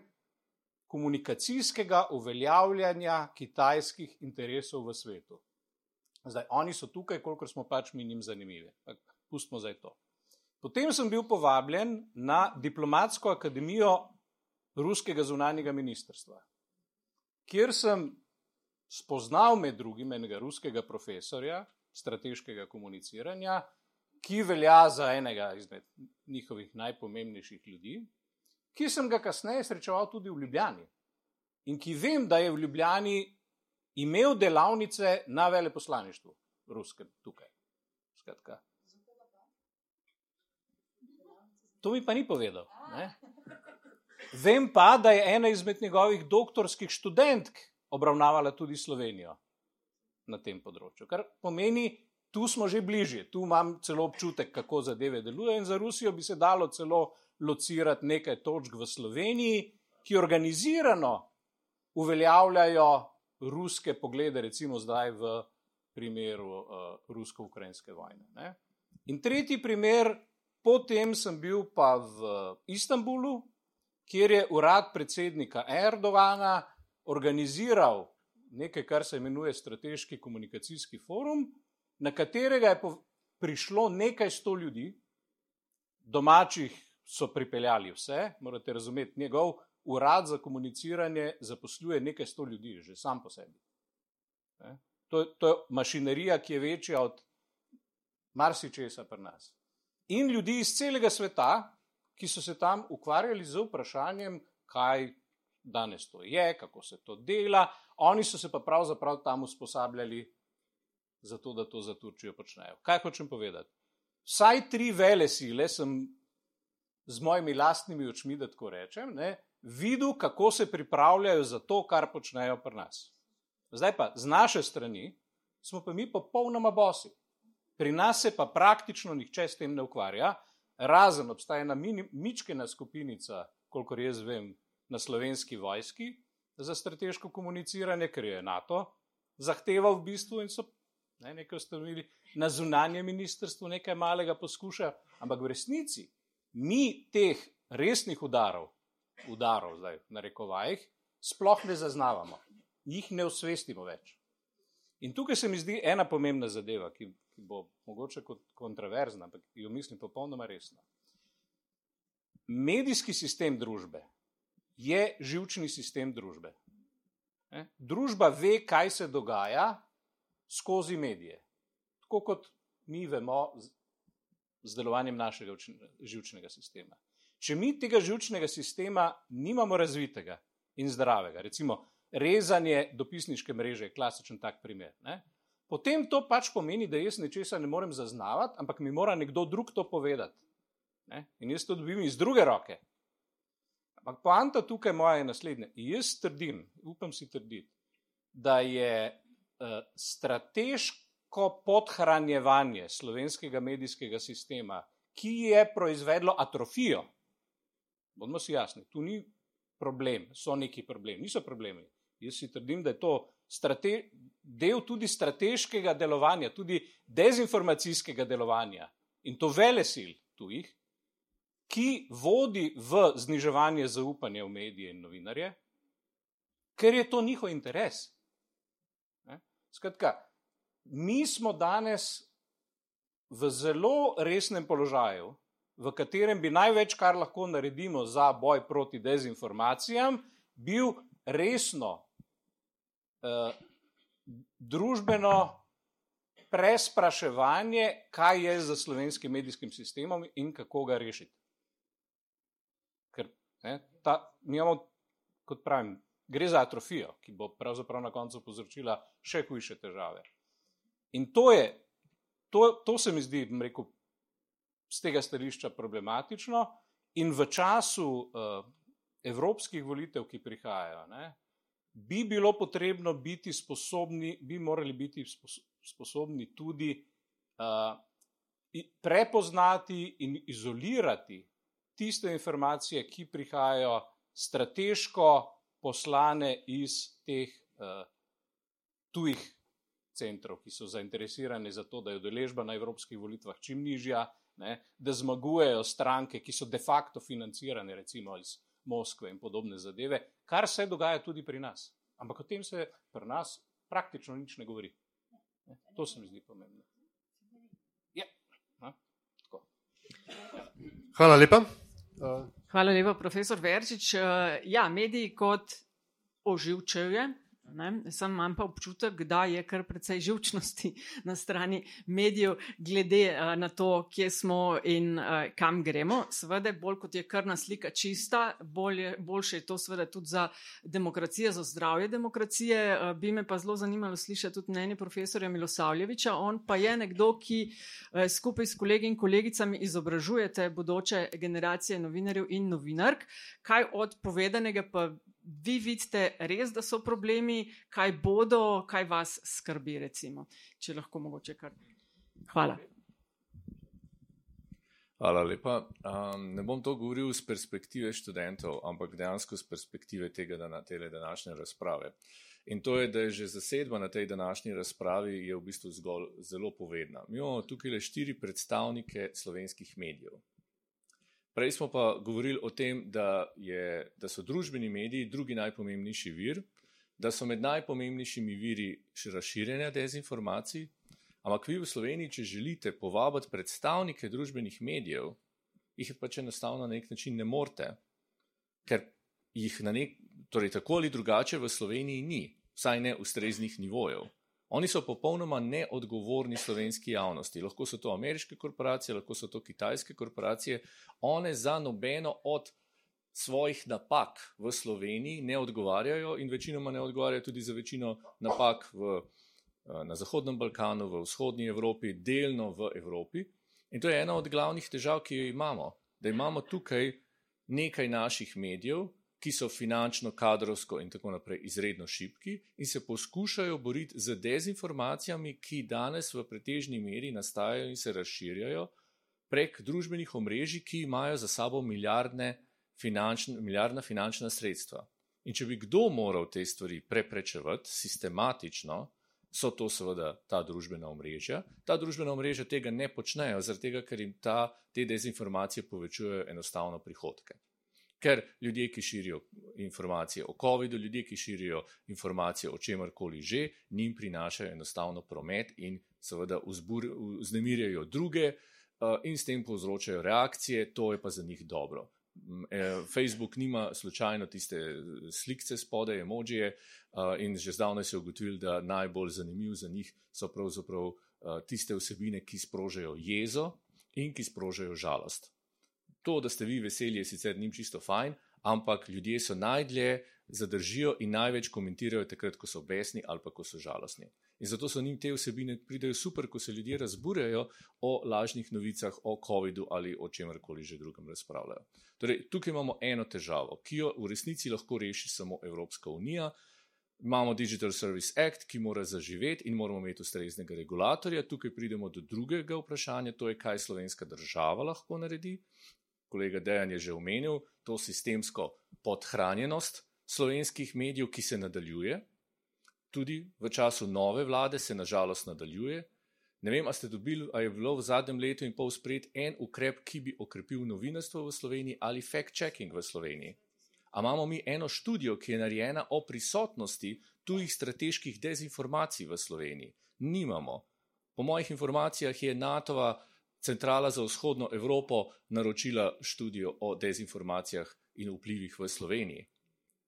komunikacijskega uveljavljanja kitajskih interesov v svetu. Zdaj, oni so tukaj, koliko smo pač mi njim zanimivi. Pustimo zdaj to. Potem sem bil povabljen na diplomatsko akademijo ruskega zunanjega ministrstva, kjer sem spoznal med drugim enega ruskega profesorja strateškega komuniciranja, ki velja za enega izmed njihovih najpomembnejših ljudi, ki sem ga kasneje srečeval tudi v Ljubljani in ki vem, da je v Ljubljani imel delavnice na veleposlaništvu, ruskem, tukaj. Skratka. To mi pa ni povedal. Ne? Vem pa, da je ena izmed njegovih doktorskih študentk obravnavala tudi Slovenijo na tem področju. Kar pomeni, tu smo že bližje, tu imam celo občutek, kako zadeve delujejo, in za Rusijo bi se dalo celo locirati nekaj točk v Sloveniji, ki organizirano uveljavljajo ruske poglede, recimo zdaj v primeru uh, rusko-ukrajinske vojne. Ne? In tretji primer, potem sem bil pa v Istanbulu, kjer je urad predsednika Erdogana organiziral nekaj, kar se imenuje Strateški komunikacijski forum, na katerega je prišlo nekaj sto ljudi, domačih so pripeljali vse, morate razumeti, njegov urad za komuniciranje zaposluje nekaj sto ljudi, že sam po sebi. To, to je mašinerija, ki je večja od marsičesa pri nas. In ljudi iz celega sveta, ki so se tam ukvarjali z vprašanjem, kaj danes to je, kako se to dela, oni so se pa pravzaprav tam usposabljali za to, da to za Turčijo počnejo. Kaj hočem povedati? Vsaj tri vele sile sem z mojimi lastnimi očmi, da tako rečem, ne, videl, kako se pripravljajo za to, kar počnejo pri nas. Zdaj pa z naše strani smo pa mi popolnoma bosi. Pri nas se pa praktično nihče s tem ne ukvarja, razen obstaja ena mičkena skupinica kolikor jaz vem, na slovenski vojski za strateško komuniciranje, ker je NATO zahteval v bistvu in so ne, nekaj ustanovili na zunanje ministrstvo, nekaj malega poskuša, ampak v resnici mi teh resnih udarov, udarov zdaj na rekovajih, sploh ne zaznavamo, jih ne osvestimo več. In tukaj se mi zdi ena pomembna zadeva, ki, ki bo mogoče kot kontroverzna, ampak jo mislim popolnoma resno. Medijski sistem družbe je živčni sistem družbe. Družba ve, kaj se dogaja skozi medije. Tako kot mi vemo z delovanjem našega živčnega sistema. Če mi tega živčnega sistema nimamo razvitega in zdravega, recimo rezanje dopisniške mreže, je klasičen tak primer, ne? potem to pač pomeni, da jaz nečesa ne morem zaznavati, ampak mi mora nekdo drug to povedati. Ne? In jaz to dobim iz druge roke. Ampak poanta tukaj moja je naslednja. Jaz trdim, upam si trditi, da je uh, strateško podhranjevanje slovenskega medijskega sistema, ki je proizvedlo atrofijo, bodimo si jasni, tu ni problem, so neki problemi, niso problemi. Jaz si trdim, da je to strate, del tudi strateškega delovanja, tudi dezinformacijskega delovanja in to vele sil tujih, ki vodi v zniževanje zaupanja v medije in novinarje, ker je to njihov interes. Ne? Skratka, mi smo danes v zelo resnem položaju, v katerem bi največ, kar lahko naredimo za boj proti dezinformacijam, bil resno eh, družbeno prespraševanje, kaj je za slovenskim medijskim sistemom in kako ga rešiti. Ne, ta, mi imamo, kot pravim, gre za atrofijo, ki bo pravzaprav na koncu povzročila še hujše težave. In to je, to, to se mi zdi, rekel, z tega stališča problematično, in v času uh, evropskih volitev, ki prihajajo, ne, bi bilo potrebno biti sposobni, bi morali biti sposobni tudi uh, prepoznati in izolirati tiste informacije, ki prihajajo strateško poslane iz teh uh, tujih centrov, ki so zainteresirani za to, da je udeležba na evropskih volitvah čim nižja, ne, da zmagujejo stranke, ki so de facto financirane, recimo iz Moskve in podobne zadeve, kar se dogaja tudi pri nas. Ampak o tem se pri nas praktično nič ne govori. Ne, to se mi zdi pomembno. Ja. Hvala lepa. Hvala lepa, profesor Verčič. Ja, mediji kot oživčuje Ne? Sam imam pa občutek, da je kar precej živčnosti na strani medijev, glede uh, na to, kje smo in uh, kam gremo. Seveda, bolj kot je krna slika čista, bolje, boljše je to, seveda, tudi za demokracijo, za zdravje demokracije. Uh, bi me pa zelo zanimalo slišati tudi mnenje profesorja Milosavljeviča. On pa je nekdo, ki uh, skupaj s kolegi in kolegicami izobražujete bodoče generacije novinarjev in novinark. Kaj od povedanega pa vi vidite res, da so problemi, kaj bodo, kaj vas skrbi, recimo, če lahko mogoče kar. Hvala. Hvala lepa. Um, ne bom to govoril z perspektive študentov, ampak dejansko z perspektive tega, da na tele današnje razprave. In to je, da je že zasedba na tej današnji razpravi v bistvu zgolj zelo povedna. Mi imamo tukaj le štiri predstavnike slovenskih medijev. Prej smo pa govorili o tem, da, je, da so družbeni mediji drugi najpomembnejši vir, da so med najpomembnejšimi viri še razširjanja dezinformacij. Ampak vi v Sloveniji, če želite povabiti predstavnike družbenih medijev, jih pač enostavno na nek način ne morete, ker jih na nek, torej tako ali drugače v Sloveniji ni, vsaj ne ustreznih nivojev. Oni so popolnoma neodgovorni slovenski javnosti. Lahko so to ameriške korporacije, lahko so to kitajske korporacije. One za nobeno od svojih napak v Sloveniji ne odgovarjajo in večinoma ne odgovarjajo tudi za večino napak v, eh, na Zahodnem Balkanu, v vzhodnji Evropi, delno v Evropi. In to je ena od glavnih težav, ki jo imamo. Da imamo tukaj nekaj naših medijev, ki so finančno, kadrovsko in tako naprej izredno šipki in se poskušajo boriti z dezinformacijami, ki danes v pretežni meri nastajajo in se razširjajo prek družbenih omrežij, ki imajo za sabo milijardne finančn, milijardna finančna sredstva. In če bi kdo moral te stvari preprečevati sistematično, so to seveda ta družbena omrežja. Ta družbena omrežja tega ne počnejo, zaradi tega, ker jim ta, te dezinformacije povečujejo enostavno prihodke. Ker ljudje, ki širijo informacije o COVID-u, ljudje, ki širijo informacije o čemkoli že, njim prinašajo enostavno promet in seveda vznemirjajo druge uh, in s tem povzročajo reakcije, to je pa za njih dobro. E, Facebook nima slučajno tiste slike spodaj, emojije, in že zdavnaj se je ugotovil, da najbolj zanimiv za njih so pravzaprav tiste vsebine, ki sprožajo jezo in ki sprožajo žalost. To, da ste vi veseli, je sicer njim čisto fajn, ampak ljudje so najdlje, zadržijo in največ komentirajo takrat, ko so besni ali pa ko so žalostni. In zato so njim te vsebine pridejo super, ko se ljudje razburjajo o lažnih novicah, o COVID-u ali o čemkoli že drugem razpravljajo. Torej, tukaj imamo eno težavo, ki jo v resnici lahko reši samo Evropska unija. Imamo Digital Service Act, ki mora zaživeti in moramo imeti ustreznega regulatorja. Tukaj pridemo do drugega vprašanja, to je, kaj slovenska država lahko naredi. Kolega Dejan je že omenil to sistemsko podhranjenost slovenskih medijev, ki se nadaljuje tudi v času nove vlade se nažalost nadaljuje. Ne vem, ali ste dobili, ali je bilo v zadnjem letu in pol sprejet en ukrep, ki bi okrepil novinarstvo v Sloveniji ali fact-checking v Sloveniji. A imamo mi eno študijo, ki je narejena o prisotnosti tujih strateških dezinformacij v Sloveniji? Nimamo. Po mojih informacijah je NATO-va centrala za vzhodno Evropo naročila študijo o dezinformacijah in vplivih v Sloveniji.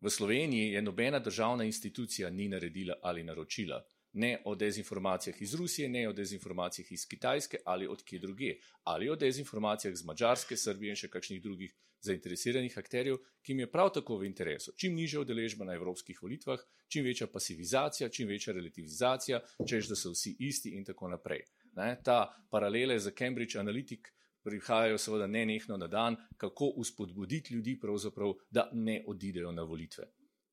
V Sloveniji je nobena državna institucija ni naredila ali naročila ne o dezinformacijah iz Rusije, ne o dezinformacijah iz Kitajske ali od kje druge, ali o dezinformacijah iz Mačarske, Srbije in še kakšnih drugih zainteresiranih akterjev, ki jim je prav tako v interesu. Čim nižja udeležba na evropskih volitvah, čim večja pasivizacija, čim večja relativizacija, čež da so vsi isti in tako naprej. Ne, ta paralele za Cambridge Analytic prihajajo seveda nenehno na dan, kako uspodbuditi ljudi, da ne odidejo na volitve.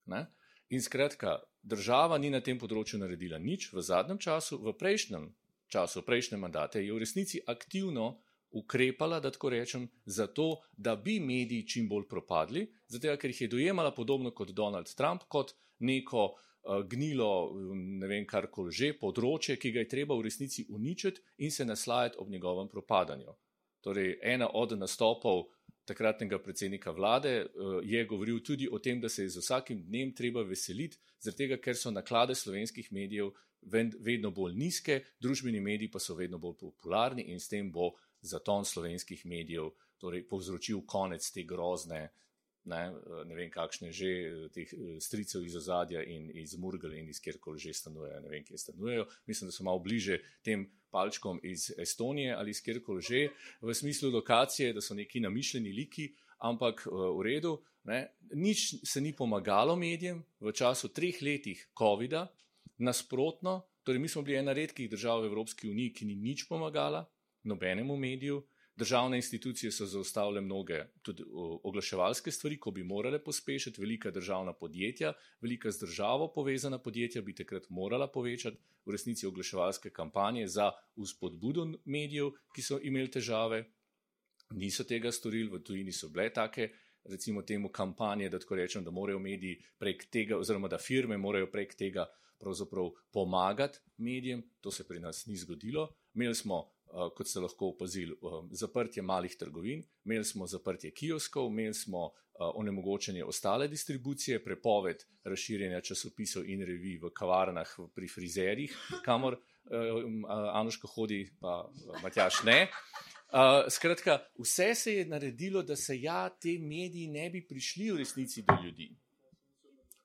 Ne? In skratka, država ni na tem področju naredila nič v zadnjem času, v prejšnjem času, v prejšnjem mandate je v resnici aktivno ukrepala, da tako rečem, zato, da bi mediji čim bolj propadli, zato ker jih je dojemala podobno kot Donald Trump, kot neko uh, gnilo, ne vem kar koli že, področje, ki ga je treba v resnici uničiti in se naslajati ob njegovem propadanju. Torej, ena od nastopov takratnega predsednika vlade uh, je govoril tudi o tem, da se je z vsakim dnem treba veseliti, tega, ker so naklade slovenskih medijev vedno bolj nizke, družbeni mediji pa so vedno bolj popularni in s tem bo zaton slovenskih medijev torej, povzročil konec te grozne ne, eh, ne vem, kakšne že eh, teh eh, stricev iz ozadja in iz Murgala in iz kjerkoli že stanujejo, ne vem, kje stanujejo. Mislim, da so malo bliže tem palčkom iz Estonije ali iz kjerkoli že, v smislu lokacije, da so neki namišljeni liki, ampak v redu. Ne. Nič se ni pomagalo medijem v času treh letih COVID-a, nasprotno, torej mi smo bili ena redkih držav v Evropski uniji, ki ni nič pomagala nobenemu mediju, Državne institucije so zaustavile mnoge tudi oglaševalske stvari, ko bi morale pospešiti, velika državna podjetja, velika z državo povezana podjetja bi takrat morala povečati v resnici oglaševalske kampanje za uspodbudo medijev, ki so imeli težave. Niso tega storili, v tujini so bile take, recimo, temu kampanje, da tako rečem, da morajo mediji prek tega, oziroma da firme morajo prek tega pravzaprav pomagati medijem. To se pri nas ni zgodilo. Imeli smo kot ste lahko opazili, eh, zaprtje malih trgovin, imeli smo zaprtje kioskov, imeli smo eh, onemogočanje ostale distribucije, prepoved razširjanja časopisov in revij v kavarnah, pri frizerjih, kamor Anuška hodi, pa Matjaš ne. Uh, skratka, vse se je naredilo, da se ja, te mediji ne bi prišli v resnici do ljudi.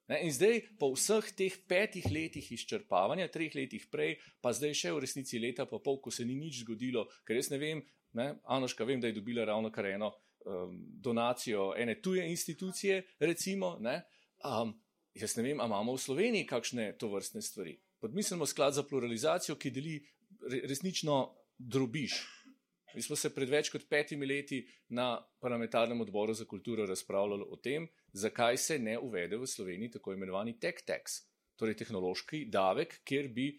Ne, in zdaj, po vseh teh petih letih izčrpavanja, treh letih prej, pa zdaj še v resnici leta, pa pol, ko se ni nič zgodilo, ker jaz ne vem, ne, Anoška, vem, da je dobila ravno kar eno um, donacijo ene tuje institucije, recimo. Ne, um, jaz ne vem, ali imamo v Sloveniji kakšne to vrstne stvari. Podmislimo sklad za pluralizacijo, ki deli resnično drobiš. Mi smo se pred več kot petimi leti na parlamentarnem odboru za kulturo razpravljali o tem, zakaj se ne uvede v Sloveniji tako imenovani tech tax, torej tehnološki davek, kjer bi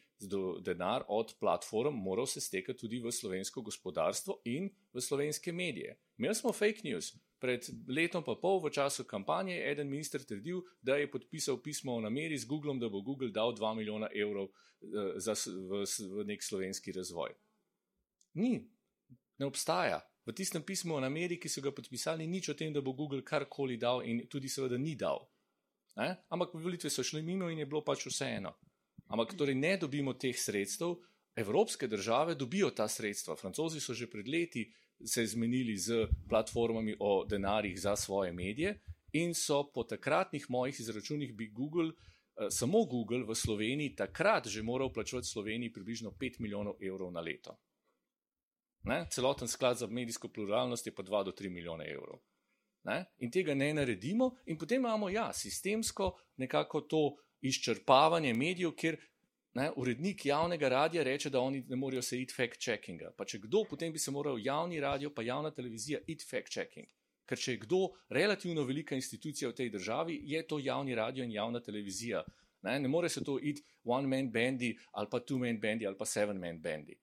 denar od platform moral se stekati tudi v slovensko gospodarstvo in v slovenske medije. Imeli smo fake news. pred letom pa pol v času kampanje je eden minister trdil, da je podpisal pismo o nameri z Googlom, da bo Google dal 2 milijona evrov uh, za, v, v nek slovenski razvoj. Ni, ne obstaja. V tistem pismu o nameri, ki so ga podpisali, nič o tem, da bo Google karkoli dal in tudi seveda ni dal. Ne? Ampak volitve so šle mimo in je bilo pač vseeno. Ampak torej ne dobimo teh sredstev, evropske države dobijo ta sredstva. Francozi so že pred leti se zmenili z platformami o denarjih za svoje medije in so po takratnih mojih izračunih bi Google, eh, samo Google v Sloveniji takrat že moral plačevati Sloveniji približno 5 milijonov evrov na leto. Ne? Celoten sklad za medijsko pluralnost je pa 2 do 3 milijone evrov. Ne? In tega ne naredimo, in potem imamo ja, sistemsko nekako to izčrpavanje medijev, kjer Ne, urednik javnega radia reče, da oni ne morejo se iti fact-checkinga. Pa če kdo, potem bi se moral javni radio, pa javna televizija iti fact-checking. Ker če je kdo relativno velika institucija v tej državi, je to javni radio in javna televizija. Ne, ne more se to iti one-man bandi ali pa two-man bandi ali pa seven-man bandi.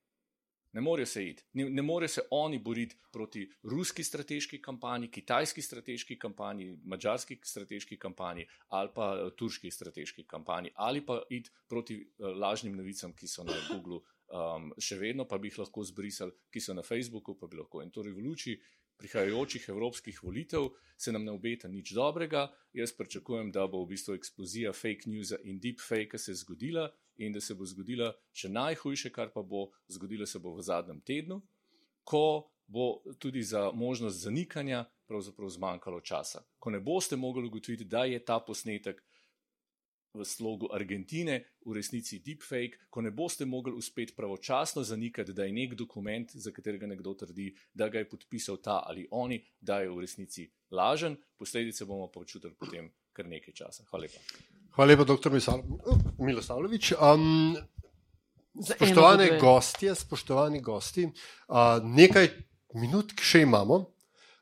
Ne morejo se iti, ne, ne morejo se oni boriti proti ruski strateški kampanji, kitajski strateški kampanji, mačarski strateški kampanji ali pa uh, turški strateški kampanji ali pa iti proti uh, lažnim novicam, ki so na Google, um, še vedno pa bi jih lahko zbrisali, ki so na Facebooku, pa bi lahko. In torej v luči prihajajočih evropskih volitev se nam ne obeta nič dobrega. Jaz pričakujem, da bo v bistvu eksplozija fake news in deep fake se zgodila in da se bo zgodila še najhujše, kar pa bo zgodilo se bo v zadnjem tednu, ko bo tudi za možnost zanikanja pravzaprav zmanjkalo časa. Ko ne boste mogli ugotoviti, da je ta posnetek v slogu Argentine, v resnici deepfake, ko ne boste mogli uspeti pravočasno zanikati, da je nek dokument, za katerega nekdo trdi, da ga je podpisal ta ali oni, da je v resnici lažen, posledice bomo pa občutili potem kar nekaj časa. Hvala lepa. Hvala lepa, dr. Milosavljevič. Um, spoštovane gostje, spoštovani gosti, uh, nekaj minut še imamo.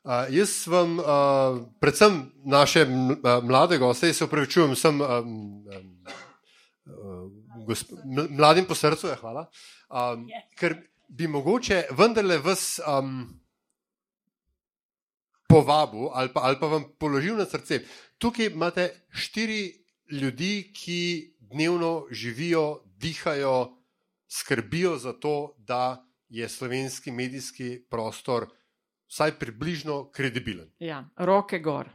Uh, jaz vam, uh, predvsem naše mlade goste, se upravičujem, sem um, um, gosp, mladim po srcu, je, ja, hvala, um, ker bi mogoče vendarle vas um, povabil ali pa, ali pa vam položil na srce. Tukaj imate štiri ljudi, ki dnevno živijo, dihajo, skrbijo za to, da je slovenski medijski prostor vsaj približno kredibilen. Ja, roke gor.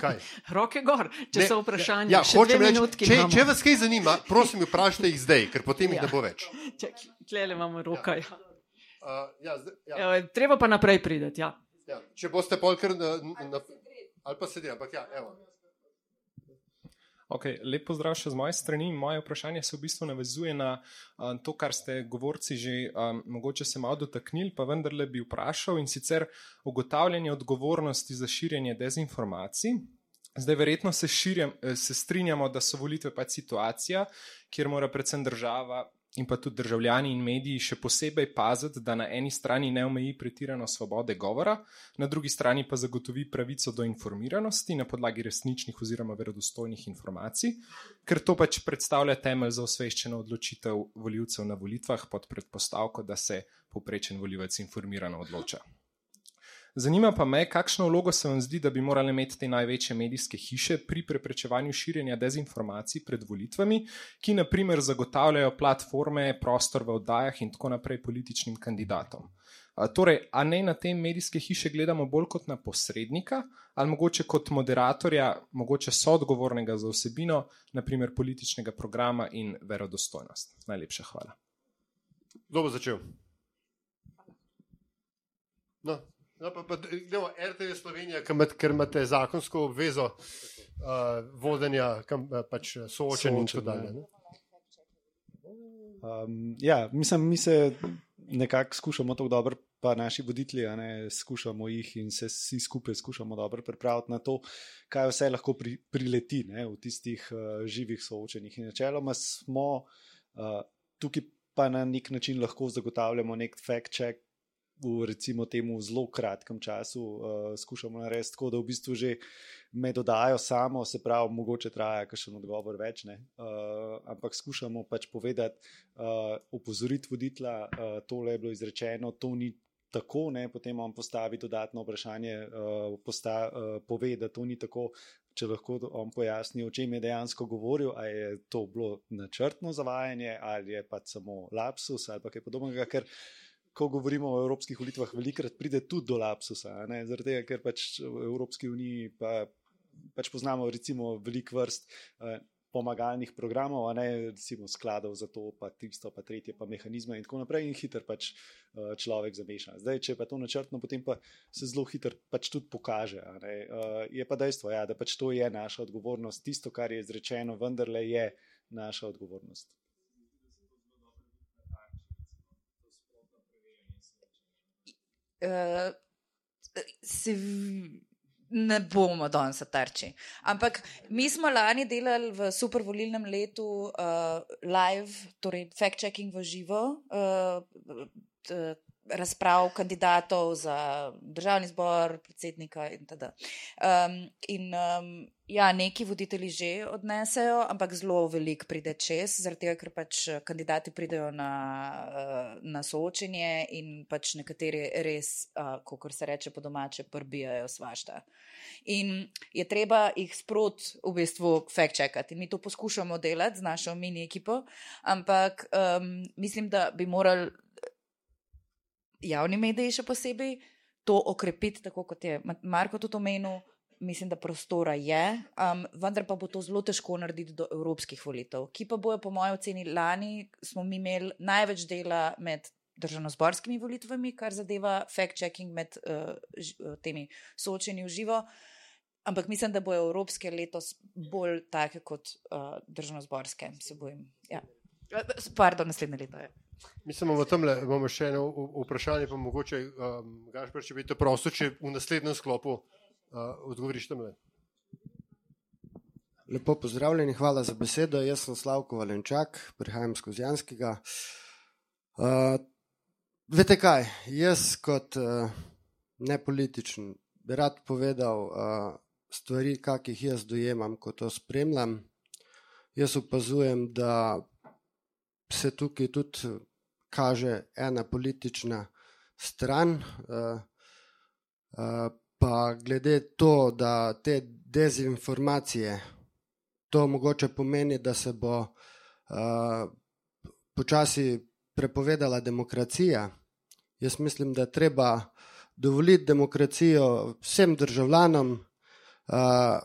Kaj? Roke gor, če ne, so vprašanja. Ja, reči, če, če vas kaj zanima, prosim, vprašajte jih zdaj, ker potem jih ja. ne bo več. Klele imamo roka. Ja. Uh, ja, zdaj, ja. Evo, treba pa naprej priti. Ja. Ja, če boste polkar na, na, ali pa sedeli, ampak ja, evo. Okay, lep pozdrav še z moje strani. Moje vprašanje se v bistvu navezuje na um, to, kar ste govorci že um, mogoče se malo dotaknili, pa vendarle bi vprašal in sicer ugotavljanje odgovornosti za širjenje dezinformacij. Zdaj, verjetno se, širjam, eh, se strinjamo, da so volitve pač situacija, kjer mora predvsem država in pa tudi državljani in mediji še posebej paziti, da na eni strani ne omeji pretirano svobode govora, na drugi strani pa zagotovi pravico do informiranosti na podlagi resničnih oziroma verodostojnih informacij, ker to pač predstavlja temelj za osveščeno odločitev voljivcev na volitvah pod predpostavko, da se poprečen voljivec informirano odloča. Zanima pa me, kakšno vlogo se vam zdi, da bi morale imeti te največje medijske hiše pri preprečevanju širjenja dezinformacij pred volitvami, ki naprimer zagotavljajo platforme, prostor v oddajah in tako naprej političnim kandidatom. Torej, a ne na te medijske hiše gledamo bolj kot na posrednika, ali mogoče kot moderatorja, mogoče soodgovornega za vsebino, naprimer političnega programa in verodostojnost. Najlepša hvala. Kdo bo začel? No, No, pa, pa, gremo, RTV Slovenija, ker imate zakonsko obvezo uh, vodenja, kam, uh, pač soočenja in tako dalje. Um, ja, mislim, mi se nekako skušamo tako dobro, pa naši voditelji, ne, skušamo jih in se vsi skupaj skušamo dobro pripraviti na to, kaj vse lahko pri, prileti ne, v tistih uh, živih soočenjih. In načeloma smo uh, tukaj, pa na nek način lahko zagotavljamo nek fact-check v recimo temu zelo kratkem času uh, skušamo narediti tako, da v bistvu že me dodajo samo, se pravi, mogoče traja kakšen odgovor več, uh, ampak skušamo pač povedati, uh, opozoriti voditla, uh, tole je bilo izrečeno, to ni tako, ne, potem on postavi dodatno vprašanje, uh, posta, uh, pove, da to ni tako. Če lahko on pojasni, o čem je dejansko govoril, ali je to bilo načrtno zavajanje, ali je pa samo lapsus, ali kaj podobnega. Ker, ko govorimo o evropskih volitvah, velikrat pride tudi do lapsusa. Zaradi tega, ker pač v Evropski uniji pa, pač poznamo recimo velik vrst. Uh, pomagalnih programov, ne recimo skladov za to, pa tisto, pa tretje, pa mehanizme in tako naprej, in hiter pač uh, človek zameša. Zdaj, če pa to načrtno, potem pa se zelo hiter pač tudi pokaže. Uh, je pa dejstvo, ja, da pač to je naša odgovornost, tisto, kar je izrečeno, vendarle je naša odgovornost. Uh, se ne bomo danes tarči. Ampak mi smo lani delali v supervolilnem letu uh, live, torej fact-checking v živo. Uh, razprav kandidatov za državni zbor, predsednika in tako naprej. Um, in um, ja, neki voditelji že odnesejo, ampak zelo velik pride čez, zaradi tega, ker pač kandidati pridejo na, uh, na soočenje in pač nekateri res, uh, kot se reče po domače, prbijajo svašta. In je treba jih sprot v bistvu fact-checkati. Mi to poskušamo delati z našo mini ekipo, ampak um, mislim, da bi morali javni mediji še posebej to okrepiti, tako kot je Marko tudi omenil. Mislim, da prostora je, um, vendar pa bo to zelo težko narediti do evropskih volitev, ki pa bojo, po mojem oceni, lani smo mi imeli največ dela med državno-zborskimi volitvami, kar zadeva fact-checking med uh, temi soočenji v živo. Ampak mislim, da bojo evropske letos bolj take kot uh, državno-zborske, se bojim. Ja. Pardon, naslednje leto je. Mislim, da tam imamo še eno vprašanje, pa mogoče, um, Gašpar, če bi te prosil, če v naslednjem sklopu uh, odgovoriš tam le. Lepo pozdravljeni, hvala za besedo. Jaz sem Slavko Valenčak, prihajam skozi Janskega. Uh, vete kaj, jaz kot uh, nepolitičen bi rad povedal uh, stvari, kakih jaz dojemam, ko to spremljam. Jaz opazujem, da se tukaj tudi kaže ena politična stran. Uh, uh, pa glede to, da te dezinformacije, to mogoče pomeni, da se bo uh, počasi prepovedala demokracija. Jaz mislim, da treba dovoliti demokracijo vsem državljanom,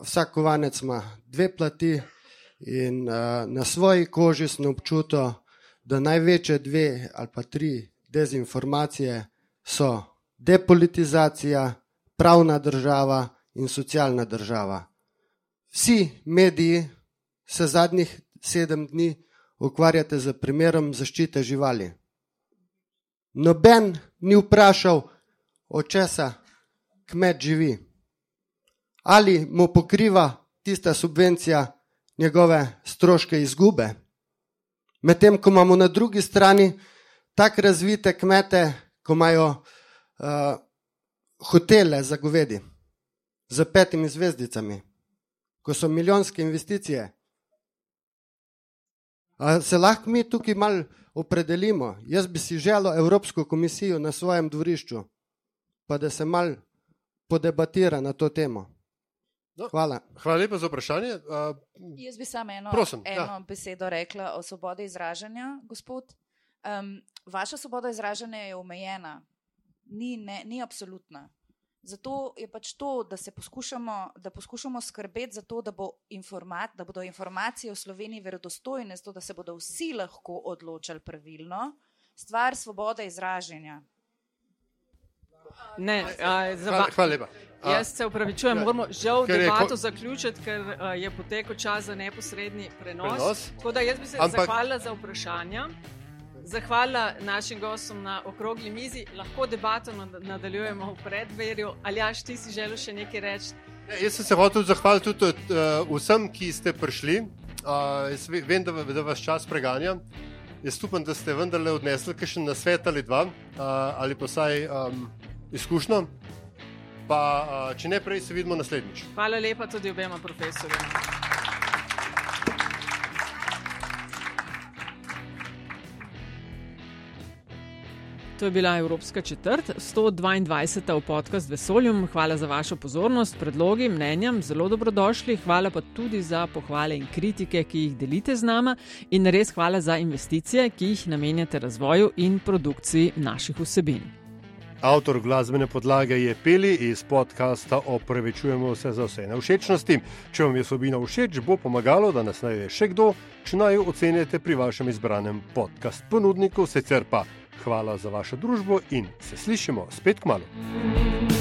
vsak kovanec ima dve plati in na svoji koži sem občutil, da največje dve ali pa tri dezinformacije so depolitizacija, pravna država in socialna država. Vsi mediji se zadnjih sedem dni ukvarjate z primerom zaščite živali. Noben ni vprašal, od česa kmet živi. Ali mu pokriva tista subvencija njegove stroške izgube. Medtem ko imamo na drugi strani tako razvite kmete, ko imajo uh, hotele za govedi, z petimi zvezdicami, ko so milijonske investicije. A se lahko mi tukaj malo opredelimo? Jaz bi si želel Evropsko komisijo na svojem dvorišču, pa da se malo podebatira na to temo. No, hvala. hvala lepa za vprašanje. Uh, Jaz bi samo eno, prosim, eno ja. besedo rekla o svobodi izražanja, gospod. Um, vaša svoboda izražanja je omejena, ni, ne, ni absolutna. Zato je pač to, da se poskušamo, da poskušamo skrbeti za to, da, bo informat, da bodo informacije v Sloveniji verodostojne, zato da se bodo vsi lahko odločali pravilno, stvar svobode izražanja. Ne, a, za, hvala, hvala lepa. A, jaz se upravičujem, ja, moramo žal debato ko- zaključiti, ker a, je potekel čas za neposredni prenos. Prenos. Tako da jaz bi se Ampak- zahvalila za vprašanja. Zahvala našim gostom na okrogli mizi, lahko debato nad- nadaljujemo v predverju. Ali jaš, ti si želel še nekaj reči? Ja, jaz sem se hotel zahvaliti tudi uh, vsem, ki ste prišli. Uh, vem, da, da vas čas preganja. Jaz upam, da ste vendarle odnesli še na svet ali dva, uh, ali pa vsaj um, izkušnjo. Pa, uh, če ne prej, se vidimo naslednjič. Hvala lepa tudi obema profesorjema. To je bila Evropska četrt, 122. v podcast Vesoljum. Hvala za vašo pozornost, predlogi, mnenjam, zelo dobrodošli. Hvala pa tudi za pohvale in kritike, ki jih delite z nama, in res hvala za investicije, ki jih namenjate razvoju in produkciji naših vsebin. Avtor glasbene podlage je Peli iz podcasta Opravičujemo se za vse nevšečnosti. Če vam je sobina všeč, bo pomagalo, da nas najde še kdo, če naj jo ocenite pri vašem izbranem podcast ponudniku. Sicer pa hvala za vašo družbo in se slišimo spet k malu.